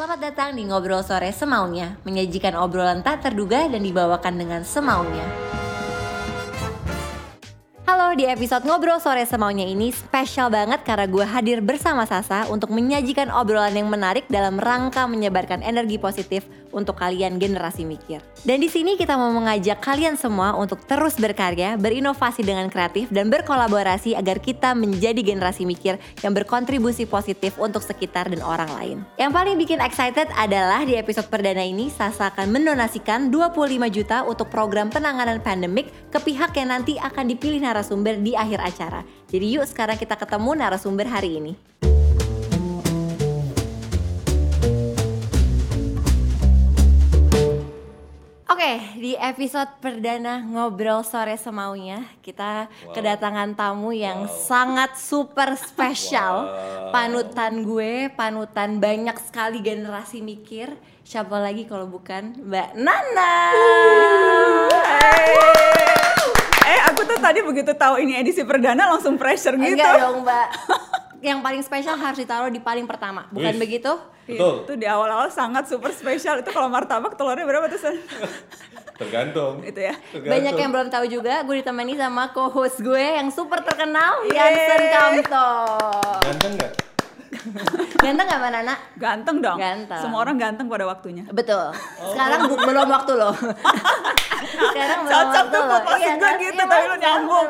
Selamat datang di Ngobrol Sore Semaunya, menyajikan obrolan tak terduga dan dibawakan dengan semaunya. Halo, di episode Ngobrol Sore Semaunya ini spesial banget karena gue hadir bersama Sasa untuk menyajikan obrolan yang menarik dalam rangka menyebarkan energi positif untuk kalian generasi mikir. Dan di sini kita mau mengajak kalian semua untuk terus berkarya, berinovasi dengan kreatif dan berkolaborasi agar kita menjadi generasi mikir yang berkontribusi positif untuk sekitar dan orang lain. Yang paling bikin excited adalah di episode perdana ini Sasa akan mendonasikan 25 juta untuk program penanganan pandemik ke pihak yang nanti akan dipilih narasumber di akhir acara. Jadi yuk sekarang kita ketemu narasumber hari ini. Oke, di episode perdana ngobrol sore semaunya kita Wow. kedatangan tamu yang Wow. sangat super spesial, Wow. panutan gue, panutan banyak sekali generasi mikir. Siapa lagi kalau bukan Mbak Nana? Eh, aku tuh tadi begitu tahu ini edisi perdana langsung pressure gitu. Enggak dong Mbak. Yang paling spesial harus ditaruh di paling pertama, bukan Wih. begitu? Betul. Itu di awal-awal sangat super spesial. Itu kalau martabak telurnya berapa tuh? San? Tergantung. Itu ya. Tergantung. Banyak yang belum tahu juga, gue ditemani sama co-host gue yang super terkenal, Yeay. Yansen Kamto. Ganteng nggak? Ganteng gak Mbak Nana? Ganteng dong. Ganteng. Semua orang ganteng pada waktunya. Betul. Sekarang bu- belum waktu loh. Sekarang belum Cocok waktu tuh loh. posisi gue gitu, Iya, tapi lu nyambung.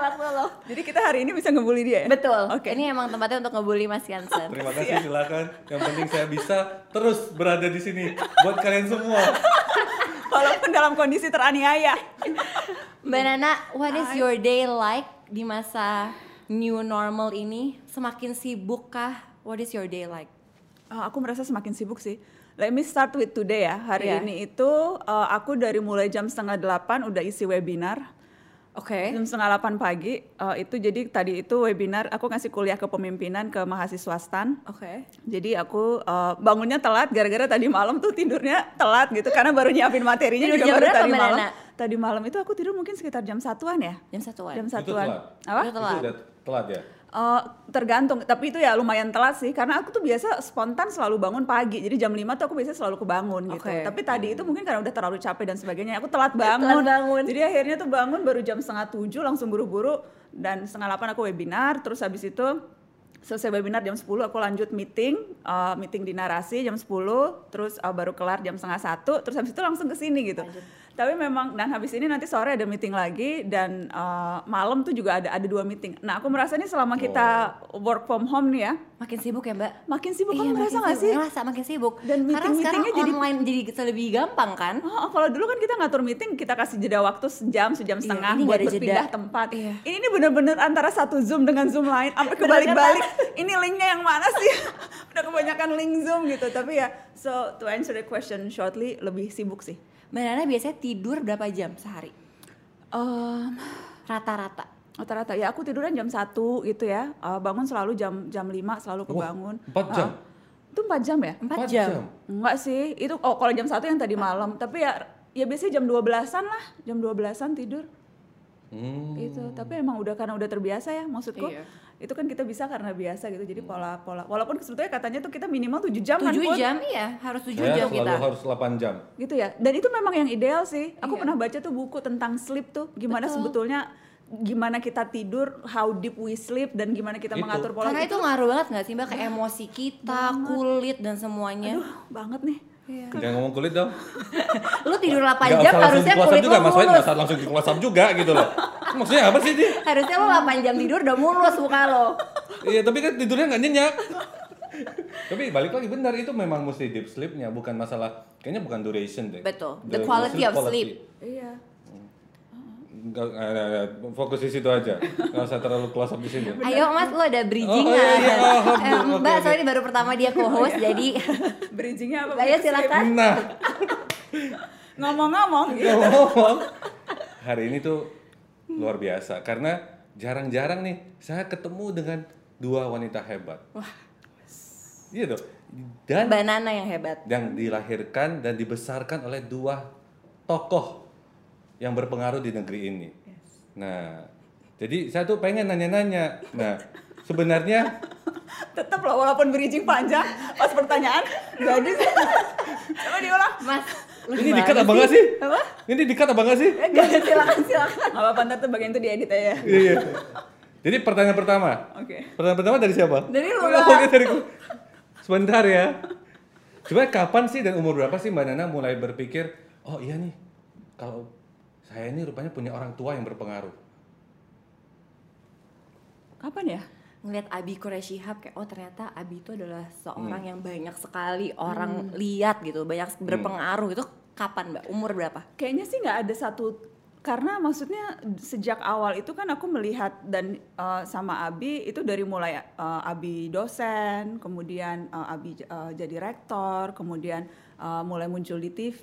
Jadi kita hari ini bisa ngebully dia ya? Betul. Oke. Ini emang tempatnya untuk ngebully Mas Yansen. Terima kasih silakan. Yang penting saya bisa terus berada di sini buat kalian semua. Walaupun dalam kondisi teraniaya. Mbak Nana, what is your day like di masa new normal ini? Semakin sibuk kah? What is your day like? Oh, aku merasa semakin sibuk sih. Let me start with today ya. Hari Iya. ini itu uh, aku dari mulai jam setengah delapan udah isi webinar. Oke. Jam setengah delapan pagi uh, itu jadi tadi itu webinar aku ngasih kuliah kepemimpinan ke mahasiswa STAN. Oke. Jadi aku uh, bangunnya telat gara-gara tadi malam tuh tidurnya telat gitu karena baru nyiapin materinya juga baru tadi malam. Nana? Tadi malam itu aku tidur mungkin sekitar jam satuan ya. Jam satuan. Jam Itu satuan. telat. Apa? Itu telat. Itu udah telat ya? Uh, tergantung, tapi itu ya lumayan telat sih karena aku tuh biasa spontan selalu bangun pagi. Jadi jam 5 tuh aku biasa selalu kebangun gitu. Oke. Tapi tadi itu mungkin karena udah terlalu capek dan sebagainya, aku telat bangun. Telat bangun. Jadi akhirnya tuh bangun baru jam setengah tujuh langsung buru-buru dan setengah delapan aku webinar. Terus habis itu selesai webinar jam 10 aku lanjut meeting, uh, meeting di narasi jam 10, terus uh, baru kelar jam setengah satu, terus habis itu langsung ke sini gitu. Tapi memang dan habis ini nanti sore ada meeting lagi dan uh, malam tuh juga ada ada dua meeting. Nah aku merasa nih selama kita work from home nih ya, Makin sibuk ya Mbak? makin sibuk Iya, kamu merasa nggak sih? Ngerasa makin sibuk. Dan Karena sekarang meeting-meetingnya jadi- online jadi lebih gampang kan? Oh, kalau dulu kan kita ngatur meeting kita kasih jeda waktu sejam sejam Iya, setengah nggak buat berpindah jeda. tempat. Iya. Ini ini bener-bener antara satu zoom dengan zoom lain sampai kebalik-balik. ini linknya yang mana sih? Udah kebanyakan link zoom gitu. Tapi ya, so to answer the question shortly, lebih sibuk sih. Mbak Nana biasanya tidur berapa jam sehari? Um, Rata-rata. rata-rata ya aku tiduran jam satu gitu ya. Uh, bangun selalu jam jam 5 selalu Wah, kebangun. empat jam? Uh, itu 4 jam ya? Empat Empat jam. Enggak sih, itu oh kalau jam satu yang tadi malam, tapi ya ya biasanya jam 12-an lah, jam 12-an tidur. Hmm. Itu, tapi emang udah karena udah terbiasa ya maksudku. Iya. Itu kan kita bisa karena biasa gitu. Jadi pola-pola walaupun sebetulnya katanya tuh kita minimal 7 jam kan, 7 Put. jam iya, harus 7 Saya jam kita. harus 8 jam. Gitu ya. Dan itu memang yang ideal sih. Aku Iya. pernah baca tuh buku tentang sleep tuh, gimana Betul. sebetulnya gimana kita tidur, how deep we sleep dan gimana kita Itu. mengatur pola Karena itu ngaruh banget nggak sih Mbak ke emosi kita, kulit dan semuanya. Aduh, banget nih. Jangan ngomong kulit dong. Lu tidur 8 Nggak jam harusnya kulit juga, lu mulus. nggak usah langsung di WhatsApp juga gitu loh. Maksudnya apa sih dia? Harusnya lu 8 jam tidur udah mulus muka lo. Iya, tapi kan tidurnya nggak nyenyak. tapi balik lagi benar itu memang mesti deep sleepnya, bukan masalah kayaknya bukan duration deh. Betul. The quality of sleep. Iya. Nggak- nggak- nggak- nggak. fokus di situ aja. Nggak usah terlalu close up di sini. Ayo Mas, lo ada bridging Oh, iya, iya. Oh, nggak? oke, Eh, oke, Mbak, oke. soalnya ini baru pertama dia co-host, jadi Bridgingnya apa? Ayo silakan. Nah, Ngomong-ngomong, ngomong hari ini tuh luar biasa karena jarang-jarang nih saya ketemu dengan dua wanita hebat. Wah. Iya tuh. Dan banana yang hebat. yang dilahirkan dan dibesarkan oleh dua tokoh yang berpengaruh di negeri ini. Nah, jadi saya tuh pengen nanya-nanya. Nah, sebenarnya Tetap loh walaupun bridging panjang pas pertanyaan jadi coba diulang. Mas, Ini dikat apa enggak sih? Apa? Ini dikat apa enggak sih? Enggak, silakan silakan. Gak apa-apa ntar tuh bagian itu diedit aja. Iya, iya. Jadi pertanyaan pertama. Oke. Pertanyaan pertama dari siapa? Dari lu Oh, oke, dari gua. Sebentar ya. Coba kapan sih dan umur berapa sih Mbak Nana mulai berpikir, oh iya nih, kalau saya ini rupanya punya orang tua yang berpengaruh. Kapan ya? ngeliat Abi Quraisy Shihab kayak oh ternyata Abi itu adalah seorang yang banyak sekali orang lihat gitu, banyak berpengaruh itu kapan Mbak? Umur berapa? Kayaknya sih nggak ada satu karena maksudnya sejak awal itu kan aku melihat dan eh, sama Abi itu dari mulai eh, Abi dosen, kemudian eh, Abi eh, jadi rektor, kemudian eh, mulai muncul di TV.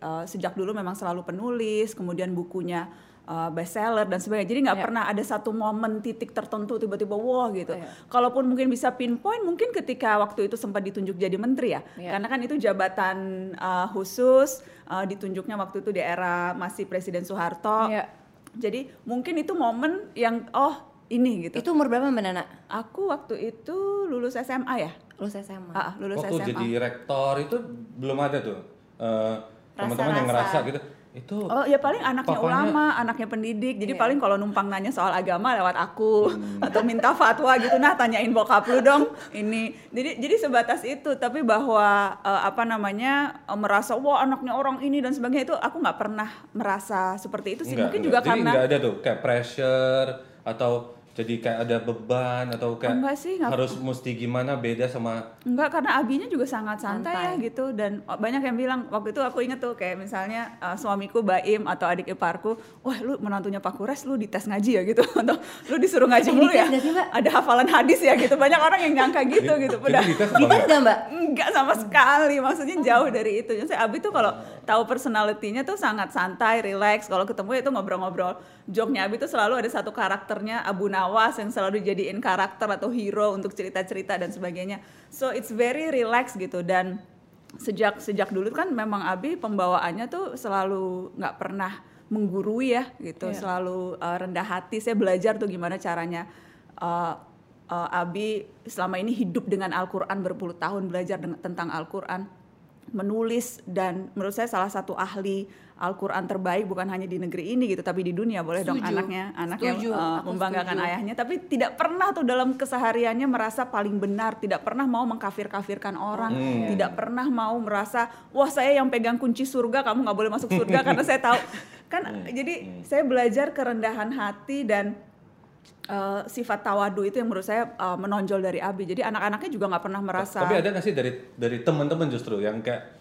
eh, sejak dulu memang selalu penulis, kemudian bukunya eh, bestseller dan sebagainya. Jadi nggak Iya. pernah ada satu momen titik tertentu tiba-tiba wah gitu. Iya. Kalaupun mungkin bisa pinpoint, mungkin ketika waktu itu sempat ditunjuk jadi menteri ya, Iya. karena kan itu jabatan uh, khusus uh, ditunjuknya waktu itu di era masih Presiden Soeharto. Iya. Jadi mungkin itu momen yang oh ini gitu. Itu umur berapa Mbak Nana? Aku waktu itu lulus SMA ya, Lulus SMA. Ah, ah, lulus Waktu SMA. jadi rektor itu belum ada tuh eh, teman-teman yang ngerasa gitu. Itu Oh ya paling anaknya Papanya- ulama, anaknya pendidik. Jadi Iya. paling kalau numpang nanya soal agama lewat aku Hmm. atau minta fatwa gitu nah tanyain bokap lu dong. Ini. Jadi jadi sebatas itu tapi bahwa eh, apa namanya eh, merasa wah anaknya orang ini dan sebagainya itu aku nggak pernah merasa seperti itu sih. Enggak, Mungkin enggak. juga Jadi karena enggak ada tuh kayak pressure atau jadi kayak ada beban atau kayak Enggak sih, enggak. harus mesti gimana beda sama Enggak, karena abinya juga sangat santai, ya Santai. gitu. Dan banyak yang bilang waktu itu aku inget tuh kayak misalnya uh, suamiku Baim atau adik iparku, wah lu menantunya Pak Kures lu dites ngaji ya? gitu. Atau lu disuruh ngaji mulu dites ya, sih, ada hafalan hadis ya gitu. Banyak orang yang nyangka gitu gitu, udah dites enggak? gak Mbak? enggak sama sekali. Maksudnya jauh dari itu. Jadi Abi tuh kalau tahu personalitinya tuh sangat santai relax. Kalau ketemu itu ngobrol-ngobrol. Joknya Abi tuh selalu ada satu karakternya Abu Nawas yang selalu dijadiin karakter atau hero untuk cerita-cerita dan sebagainya. So it's very relax gitu. Dan sejak sejak dulu kan memang Abi pembawaannya tuh selalu nggak pernah menggurui ya gitu. Iya. selalu uh, rendah hati. Saya belajar tuh gimana caranya uh, uh, Abi selama ini hidup dengan Al-Quran berpuluh tahun belajar dengan, tentang Al-Quran menulis dan menurut saya salah satu ahli Al-Quran terbaik bukan hanya di negeri ini gitu tapi di dunia boleh dong Setuju. anaknya anaknya Setuju. uh, Aku membanggakan setuju. ayahnya tapi tidak pernah tuh dalam kesehariannya merasa paling benar tidak pernah mau mengkafir-kafirkan orang Hmm. tidak pernah mau merasa wah saya yang pegang kunci surga kamu nggak boleh masuk surga karena saya tahu kan jadi saya belajar kerendahan hati dan uh, sifat tawadu itu yang menurut saya uh, menonjol dari Abi. Jadi anak-anaknya juga nggak pernah merasa Tapi ada nggak sih dari dari teman-teman justru yang kayak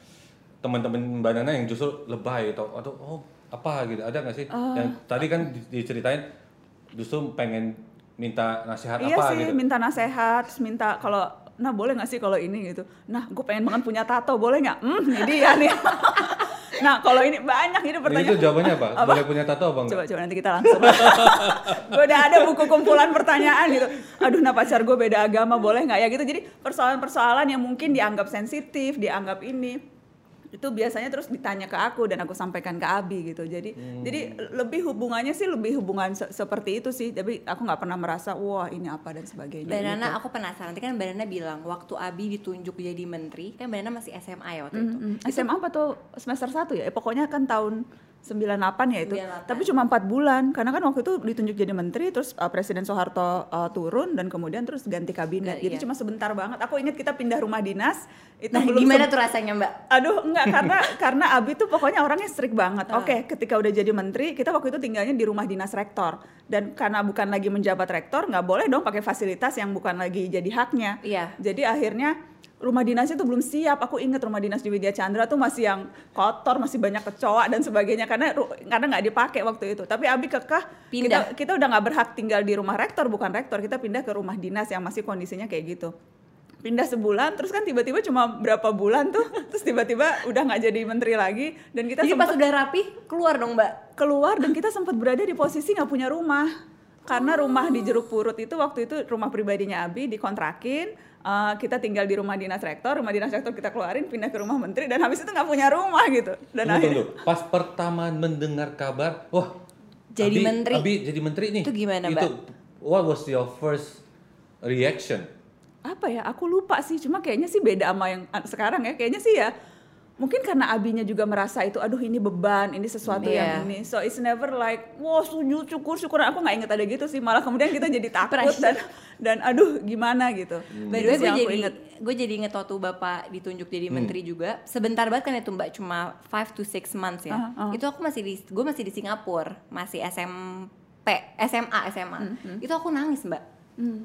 teman-teman Mbak Nana yang justru lebay atau atau oh apa gitu? Ada nggak sih? Ah. yang tadi kan di- diceritain justru pengen minta nasihat iya apa sih gitu. minta nasehat terus minta kalau nah boleh nggak sih kalau ini? gitu. Nah gue pengen banget punya tato boleh nggak? Hmm ini dia nih nah kalau ini banyak ini pertanyaan itu jawabannya apa? Boleh punya tato apa enggak? Coba coba nanti kita langsung. gue udah ada buku kumpulan pertanyaan gitu. Aduh, nah pacar gue beda agama boleh nggak ya gitu. Jadi persoalan-persoalan yang mungkin dianggap sensitif, dianggap ini itu biasanya terus ditanya ke aku dan aku sampaikan ke Abi gitu. Jadi jadi lebih hubungannya sih lebih hubungan se- seperti itu sih. Tapi aku nggak pernah merasa wah ini apa dan sebagainya. Mbak Nana, gitu. aku penasaran. Nanti kan Mbak Nana bilang waktu Abi ditunjuk jadi menteri, kan Mbak Nana masih SMA ya waktu itu. Mm, SMA apa tuh semester 1 ya? Eh, pokoknya kan tahun 98 ya itu. 98. Tapi cuma empat bulan karena kan waktu itu ditunjuk jadi menteri terus uh, Presiden Soeharto uh, turun dan kemudian terus ganti kabinet. Ga- Jadi iya. cuma sebentar banget. Aku ingat kita pindah rumah dinas itu Nah, belum gimana tuh rasanya Mbak? Aduh, enggak karena karena Abi tuh pokoknya orangnya strict banget. Ah. Oke, ketika udah jadi menteri, kita waktu itu tinggalnya di rumah dinas rektor. Dan karena bukan lagi menjabat rektor, nggak boleh dong pakai fasilitas yang bukan lagi jadi haknya. Iya. Jadi akhirnya rumah dinasnya tuh belum siap. Aku inget rumah dinas di Widya Chandra tuh masih yang kotor, masih banyak kecoa dan sebagainya karena karena nggak dipakai waktu itu. Tapi Abi kekeh Pindah. kita kita udah nggak berhak tinggal di rumah rektor bukan rektor, kita pindah ke rumah dinas yang masih kondisinya kayak gitu. Pindah sebulan, terus kan tiba-tiba cuma berapa bulan tuh, terus tiba-tiba udah nggak jadi menteri lagi dan kita Jadi pas sempat udah rapi, keluar dong Mbak. keluar dan kita sempat berada di posisi nggak punya rumah karena rumah di Jeruk Purut itu waktu itu rumah pribadinya Abi dikontrakin eh, kita tinggal di rumah dinas rektor rumah dinas rektor kita keluarin pindah ke rumah menteri dan habis itu nggak punya rumah gitu dan Tunggu, akhirnya tunggu. Pas pertama mendengar kabar, wah Jadi Abi- menteri. Abi jadi menteri nih. Itu gimana, Itu what was your first reaction? apa ya aku lupa sih cuma kayaknya sih beda sama yang sekarang ya kayaknya sih ya mungkin karena abinya juga merasa itu aduh ini beban ini sesuatu Iya. yang ini so it's never like wow sujud syukur syukur aku nggak inget ada gitu sih malah kemudian kita jadi takut dan dan aduh gimana gitu By the Itu way, sih gue jadi inget. gue jadi inget waktu bapak ditunjuk jadi menteri juga. Sebentar banget kan itu mbak, cuma 5 to 6 months ya. Ah, ah. Itu aku masih di, gue masih di Singapura, masih SMP, SMA, SMA. Hmm, Itu aku nangis mbak,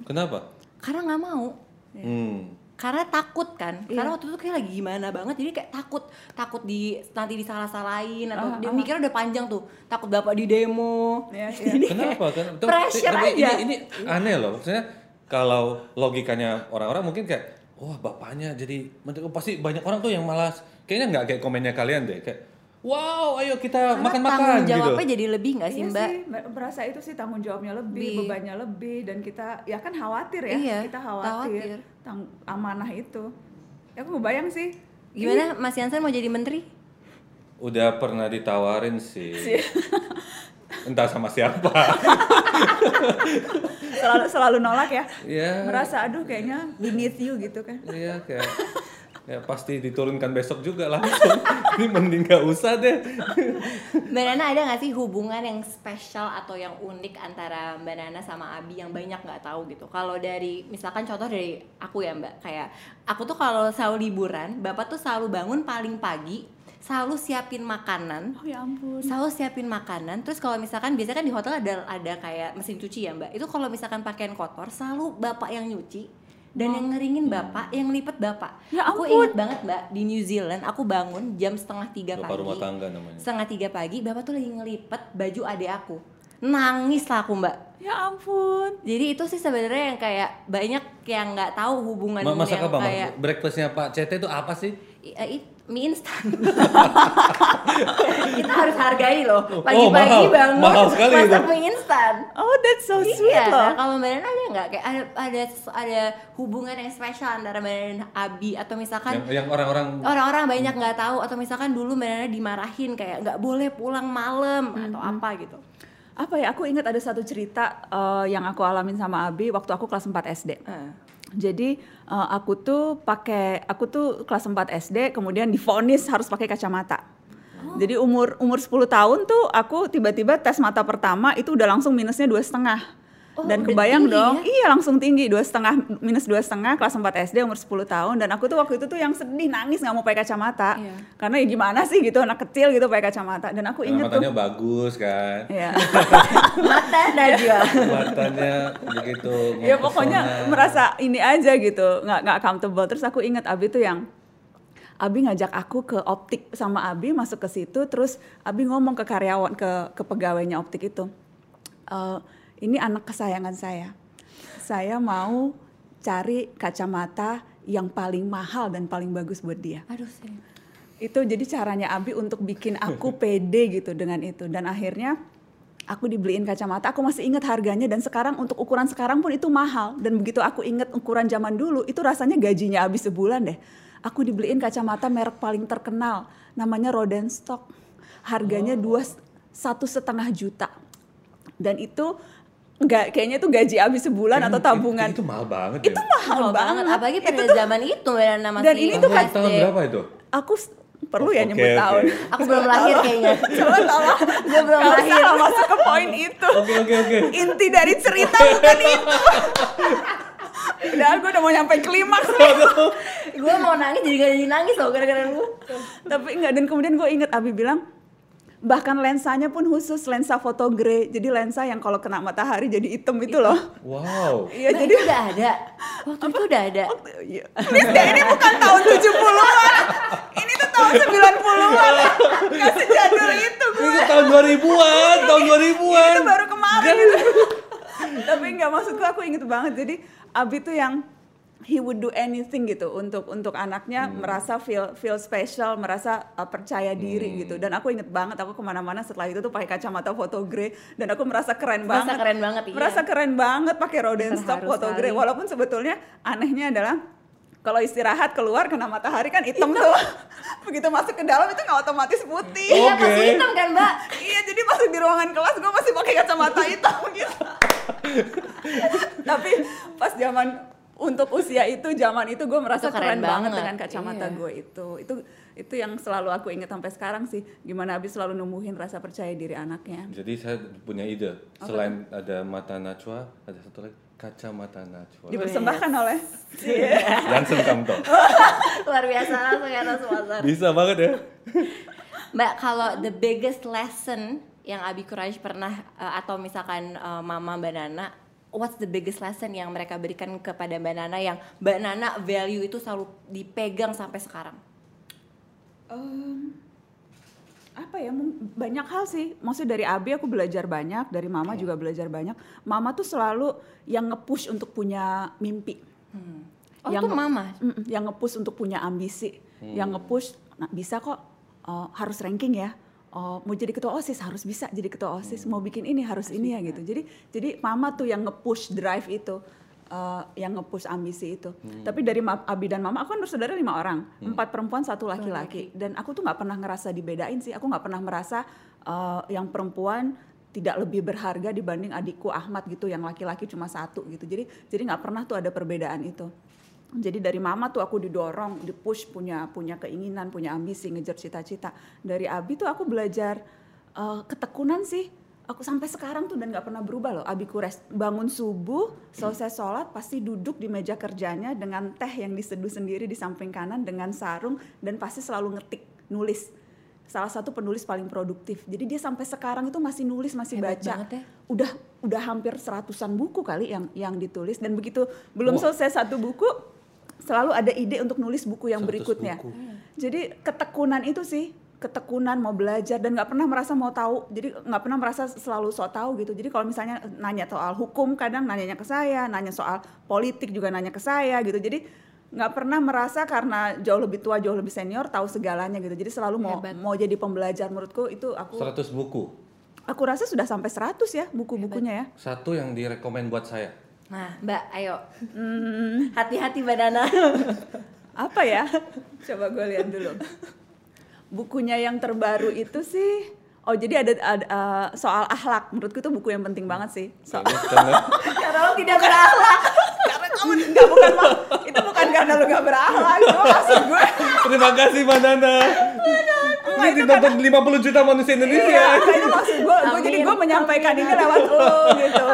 Kenapa? karena nggak mau. Hmm. Karena takut kan, Iya. karena waktu itu kayak lagi gimana banget, jadi kayak takut, takut di nanti disalah-salahin atau Ah, dia ah. mikirnya udah panjang tuh, takut bapak di demo. Iya, iya. Kenapa? Kan, tapi- pressure tapi aja. Ini, ini aneh loh. Maksudnya kalau logikanya orang-orang mungkin kayak, wah bapaknya jadi menteri. Pasti banyak orang tuh yang malas. Kayaknya nggak kayak komennya kalian deh. Kayak, wow, ayo kita makan-makan tanggung gitu. jawabnya jadi lebih nggak sih Iya mbak? sih, merasa itu sih tanggung jawabnya lebih, Lebih. bebannya lebih dan kita ya kan khawatir ya, Iya, kita khawatir, khawatir. tang amanah itu. Ya aku ngebayang sih. Gimana Mas Yansen mau jadi menteri? Udah pernah ditawarin sih. Entah sama siapa. Selalu selalu nolak ya. Iya. Merasa aduh kayaknya beneath you gitu kan. Iya kayak ya pasti diturunkan besok juga langsung. Ini mending gak usah deh. Mbak Nana ada nggak sih hubungan yang spesial atau yang unik antara Mbak Nana sama Abi yang banyak nggak tahu gitu? Kalau dari misalkan contoh dari aku ya Mbak, kayak aku tuh kalau selalu liburan, Bapak tuh selalu bangun paling pagi, selalu siapin makanan, Oh ya ampun. selalu siapin makanan. Terus kalau misalkan biasanya kan di hotel ada ada kayak mesin cuci ya Mbak. Itu kalau misalkan pakaian kotor, selalu Bapak yang nyuci. Dan yang ngeringin bapak, yang lipet bapak. Ya aku ampun. ingat banget mbak di New Zealand, aku bangun jam setengah tiga Bapak pagi rumah tangga namanya. setengah tiga pagi bapak tuh lagi ngelipet baju adik aku nangis lah aku mbak Ya ampun. jadi itu sih sebenarnya yang kayak banyak yang nggak tahu hubungan Ma- Masak yang apa? Kayak Breakfastnya Pak CT itu apa sih? i- eh, it- mie instan kita harus hargai loh Oh, pagi-pagi mahal. bangun Mahal sekali masak itu. mie instan Oh that's so sweet iya, loh. nah, kalau Mbak Nana ada nggak kayak ada ada ada hubungan yang spesial antara Mbak Nana dan Abi atau misalkan Yang, orang-orang orang-orang banyak nggak tahu atau misalkan dulu Mbak Nana dimarahin kayak nggak boleh pulang malam atau apa gitu. Apa ya? Aku ingat ada satu cerita eh, yang aku alamin sama Abi waktu aku kelas 4 SD. Eh. Jadi eh, aku tuh pakai aku tuh kelas 4 SD kemudian difonis harus pakai kacamata. Jadi umur umur 10 tahun tuh aku tiba-tiba tes mata pertama itu udah langsung minusnya dua setengah. Oh, dan kebayang tinggi dong, ya? iya langsung tinggi dua setengah minus dua setengah kelas 4 SD umur 10 tahun dan aku tuh waktu itu tuh yang sedih nangis nggak mau pakai kacamata Iya. karena ya gimana sih gitu anak kecil gitu pakai kacamata dan aku karena inget tuh matanya bagus kan. Iya. Mata Najwa. matanya begitu. ya pokoknya merasa ini aja gitu nggak nggak comfortable terus aku ingat Abi tuh yang Abi ngajak aku ke optik sama Abi masuk ke situ terus Abi ngomong ke karyawan ke ke pegawainya optik itu "Eh, ini anak kesayangan saya. Saya mau cari kacamata yang paling mahal dan paling bagus buat dia. Aduh sih. itu jadi caranya Abi untuk bikin aku pede gitu dengan itu. Dan akhirnya aku dibeliin kacamata. Aku masih ingat harganya dan sekarang untuk ukuran sekarang pun itu mahal. Dan begitu aku ingat ukuran zaman dulu itu rasanya gajinya habis sebulan deh. Aku dibeliin kacamata merek paling terkenal namanya Rodenstock. Harganya dua satu setengah juta. Dan itu nggak kayaknya itu gaji habis sebulan atau Itu- tabungan Itu, mahal banget itu ya. mahal, Mahal banget. Apalagi pada itu tuh zaman itu Nana masih Dan ini tuh Tahun, kan- tahun berapa itu? aku perlu ya Oke, nyebut oke. tahun Aku belum lahir kayaknya. Coba tolong. Gue belum Gak lahir. usah masuk ke poin itu. Oke oke oke. Inti dari cerita bukan itu. Udah, gue udah mau nyampe klimaks gue mau nangis jadi gak jadi nangis loh gara-gara lu. Tapi enggak, dan kemudian gue inget Abi bilang, bahkan lensanya pun khusus lensa foto grey. Jadi lensa yang kalau kena matahari jadi hitam itu loh. Wow. Iya, Mbak, jadi udah ada. Waktu itu udah ada. Iya. Ini, ini bukan tahun 70-an. Ini tuh tahun 90-an. Gak sejadul itu gue. Itu tahun 2000-an, tahun 2000-an. itu baru kemarin gitu. Tapi nggak maksudku aku inget banget. Jadi Abi tuh yang he would do anything gitu untuk untuk anaknya Hmm. merasa feel feel special, merasa uh, percaya diri Hmm. gitu. Dan aku inget banget aku ke mana-mana setelah itu tuh pakai kacamata foto grey dan aku merasa keren Merasa banget. keren banget, iya. Merasa keren banget pakai Rodenstock foto sekali. grey. Walaupun sebetulnya anehnya adalah kalau istirahat keluar kena matahari kan hitam tuh. Begitu masuk ke dalam itu nggak otomatis putih. Iya Oke. masih hitam kan mbak? Iya, jadi masuk di ruangan kelas gue masih pakai kacamata hitam gitu. Tapi pas zaman untuk usia itu zaman itu gue merasa Itu keren keren, banget banget, dengan kacamata iya. gue itu itu itu yang selalu aku ingat sampai sekarang sih gimana Abi selalu numbuhin rasa percaya diri anaknya Jadi saya punya ide. Selain ada mata Najwa, ada satu lagi kacamata Najwa. dipersembahkan oleh Dan Kamto. Luar biasa langsung ya sponsor. Bisa banget ya. Mbak, kalau the biggest lesson yang Abi Courage pernah uh, atau misalkan uh, Mama Mbak Nana, what's the biggest lesson yang mereka berikan kepada Mbak Nana yang Mbak Nana value itu selalu dipegang sampai sekarang? Em, apa ya banyak hal sih. Maksudnya dari Abi aku belajar banyak dari Mama juga belajar banyak. Mama tuh selalu yang nge-push untuk punya mimpi. Oh, Yang itu Mama. Yang nge-push untuk punya ambisi. Yang nge-push nah, bisa kok uh, harus ranking ya Oh, mau jadi ketua osis? Harus bisa jadi ketua osis. Mau bikin ini harus ini ya gitu. Jadi jadi mama tuh yang nge-push drive itu uh, yang nge-push ambisi itu. Tapi dari Abi dan mama aku kan bersaudara lima orang. Empat perempuan satu laki-laki. dan aku tuh nggak pernah ngerasa dibedain sih. Aku nggak pernah merasa uh, yang perempuan tidak lebih berharga dibanding adikku Ahmad gitu yang laki-laki cuma satu gitu. Jadi jadi nggak pernah tuh ada perbedaan itu jadi dari mama tuh aku didorong, dipush punya punya keinginan, punya ambisi, ngejar cita-cita. Dari Abi tuh aku belajar eh, ketekunan sih. Aku sampai sekarang tuh dan nggak pernah berubah loh. Abi Kures bangun subuh, selesai sholat pasti duduk di meja kerjanya dengan teh yang diseduh sendiri di samping kanan dengan sarung dan pasti selalu ngetik, nulis. Salah satu penulis paling produktif. Jadi dia sampai sekarang itu masih nulis, masih Hebat baca banget ya. udah udah hampir seratusan buku kali yang yang ditulis dan begitu belum Wah. selesai satu buku selalu ada ide untuk nulis buku yang 100 berikutnya. buku. Jadi ketekunan itu sih ketekunan mau belajar dan nggak pernah merasa mau tahu jadi nggak pernah merasa selalu sok tahu gitu jadi kalau misalnya nanya soal hukum kadang nanyanya ke saya nanya soal politik juga nanya ke saya gitu jadi nggak pernah merasa karena jauh lebih tua jauh lebih senior tahu segalanya gitu jadi selalu mau Hebat. mau jadi pembelajar menurutku itu aku 100 buku. aku rasa sudah sampai 100 ya buku-bukunya ya Satu yang direkomend buat saya. Nah, Mbak, ayo. Hati-hati Mbak Nana. apa ya? Coba gue lihat dulu. Bukunya yang terbaru itu sih, oh jadi ada, ada, uh, soal akhlak. Menurutku itu buku yang penting banget sih. So- Ini karena Karena lo tidak berakhlak. karena kamu nggak bukan mak- itu bukan karena lu gak berakhlak, cuma maksud gue. Terima kasih Mbak Nana. Ini ditonton 50 juta manusia Indonesia. Iya, itu maksud gue. gue jadi gue menyampaikan ini lewat lo gitu.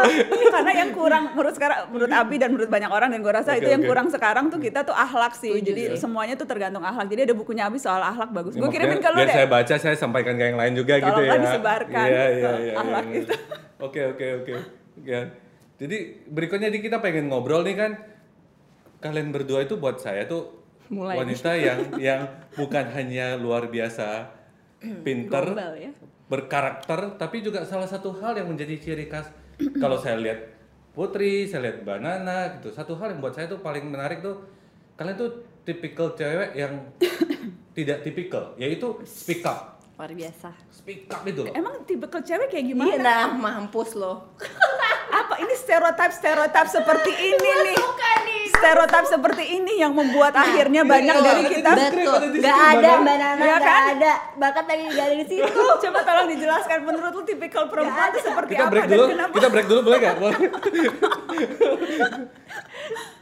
Karena yang kurang menurut sekarang, menurut Abi dan menurut banyak orang dan gue rasa Oke, itu yang oke. kurang sekarang tuh kita tuh akhlak sih. Setuju jadi sih. semuanya tuh tergantung akhlak. Jadi ada bukunya Abi soal akhlak bagus. Ya, Gue kirimin ke lu biar deh. saya baca, saya sampaikan ke yang lain juga gitu ya. Tolonglah disebarkan Iya, iya, iya. akhlak iya. itu. Oke, oke, oke. Ya. Jadi berikutnya nih kita pengen ngobrol nih kan. Kalian berdua itu buat saya tuh Mulai. wanita yang yang bukan hanya luar biasa pinter, Gombal ya. berkarakter, tapi juga salah satu hal yang menjadi ciri khas kalau saya lihat Putri, saya lihat Banana gitu. Satu hal yang buat saya tuh paling menarik tuh kalian tuh tipikal cewek yang tidak tipikal, yaitu speak up. Luar biasa. Speak up itu loh. Emang tipe ke cewek kayak Iya, gimana? nah, mampus lo. Apa ini stereotip stereotip seperti ini nih? Suka nih. Stereotip seperti ini yang membuat akhirnya ini banyak dari kita. Betul. Gak ada Mbak Nana, Iya gak kan? ada. Bahkan tadi gak ada di situ. Coba tolong dijelaskan menurut lu tipikal perempuan itu seperti Kita apa break dan dulu, kenapa? kita break dulu boleh gak?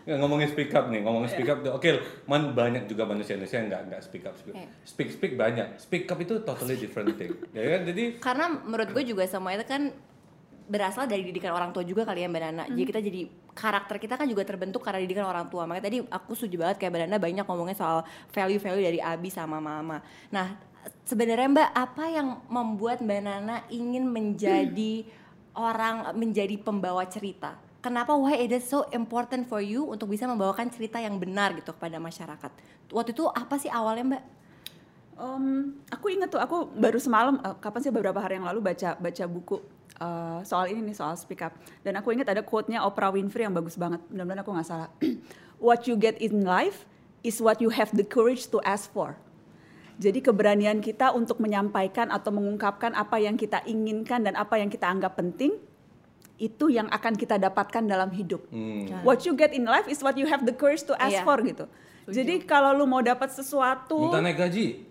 Nggak, ngomongin speak up nih, ngomongin speak up. Oke, man, banyak juga manusia Indonesia yang nggak nggak speak up. Speak, Iya. speak speak banyak. Speak up itu totally different thing. Ya kan? Jadi Karena menurut gue juga semua itu kan berasal dari didikan orang tua juga kali ya Mbak Nana. Jadi kita jadi karakter kita kan juga terbentuk karena didikan orang tua. Makanya tadi aku setuju banget kayak Mbak Nana banyak ngomongnya soal value-value dari Abi sama Mama. Nah, sebenarnya Mbak apa yang membuat Mbak Nana ingin menjadi orang menjadi pembawa cerita? Kenapa why it is so important for you untuk bisa membawakan cerita yang benar gitu kepada masyarakat? Waktu itu apa sih awalnya Mbak? Em, aku inget tuh, aku baru semalam, eh, kapan sih beberapa hari yang lalu baca baca buku eh, soal ini nih soal speak up. Dan aku inget ada quote-nya Oprah Winfrey yang bagus banget. Mudah-mudahan aku nggak salah. what you get in life is what you have the courage to ask for. Jadi keberanian kita untuk menyampaikan atau mengungkapkan apa yang kita inginkan dan apa yang kita anggap penting itu yang akan kita dapatkan dalam hidup. hmm, What you get in life is what you have the courage to ask Iya. for gitu. Jadi kalau lu mau dapat sesuatu minta naik gaji.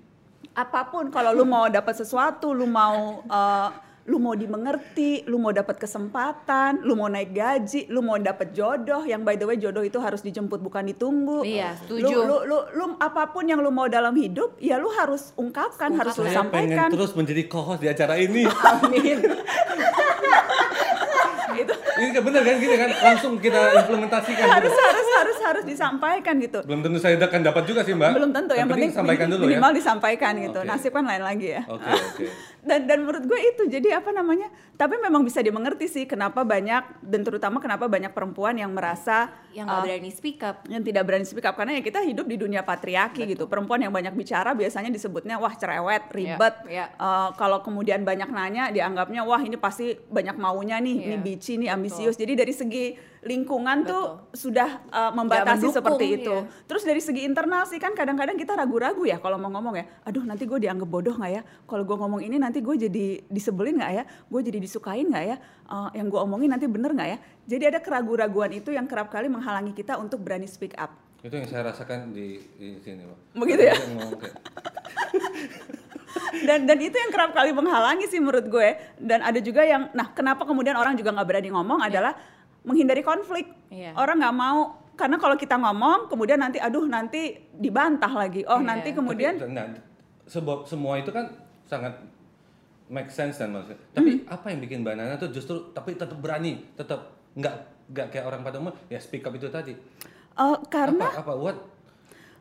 Apa pun kalau lu mau dapat sesuatu lu mau uh, lu mau dimengerti, lu mau dapat kesempatan, lu mau naik gaji, lu mau dapat jodoh. Yang by the way jodoh itu harus dijemput bukan ditunggu. Iya, Lu, setuju. lu, lu, lu apa pun yang lu mau dalam hidup, ya lu harus ungkapkan, harus lu Saya pengen sampaikan. terus menjadi co-host di acara ini. Amin. Gitu. ini kan bener kan gini kan langsung kita implementasikan harus gitu. harus harus harus disampaikan gitu. Belum tentu saya akan dapat juga sih mbak. Belum tentu, yang penting, sampaikan dulu ya. minimal disampaikan gitu. Oke. Nasib kan lain lagi ya. Oke oke. Dan dan menurut gue itu jadi apa namanya tapi memang bisa dimengerti sih kenapa banyak dan terutama kenapa banyak perempuan yang merasa Yang nggak uh, berani speak up. yang tidak berani speak up. Karena ya kita hidup di dunia patriarki gitu. Perempuan yang banyak bicara biasanya disebutnya wah cerewet ribet. iya. Uh, kalau kemudian banyak nanya dianggapnya wah ini pasti banyak maunya nih ini Iya, bici nih ambisius. Jadi dari segi lingkungan tuh Betul. sudah uh, membatasi mendukung, seperti itu iya. terus dari segi internal sih kan kadang-kadang kita ragu-ragu ya kalau mau ngomong ya aduh nanti gue dianggap bodoh nggak ya kalau gue ngomong ini nanti gue jadi disebelin nggak ya gue jadi disukain nggak ya Eh, yang gue omongin nanti bener nggak ya jadi ada keraguan-raguan itu yang kerap kali menghalangi kita untuk berani speak up Itu yang saya rasakan di, di sini mbak. Begitu ya? Dan dan itu yang kerap kali menghalangi sih menurut gue dan ada juga yang nah kenapa kemudian orang juga nggak berani ngomong adalah menghindari konflik Iya. orang nggak mau karena kalau kita ngomong kemudian nanti aduh nanti dibantah lagi oh Iya. nanti kemudian Tapi, nah, sebab semua itu kan sangat make sense dan maksudnya. Tapi Hmm. apa yang bikin Mbak Nana tuh justru tapi tetap berani, tetap nggak nggak kayak orang pada umum ya speak up itu tadi. eh, karena apa apa what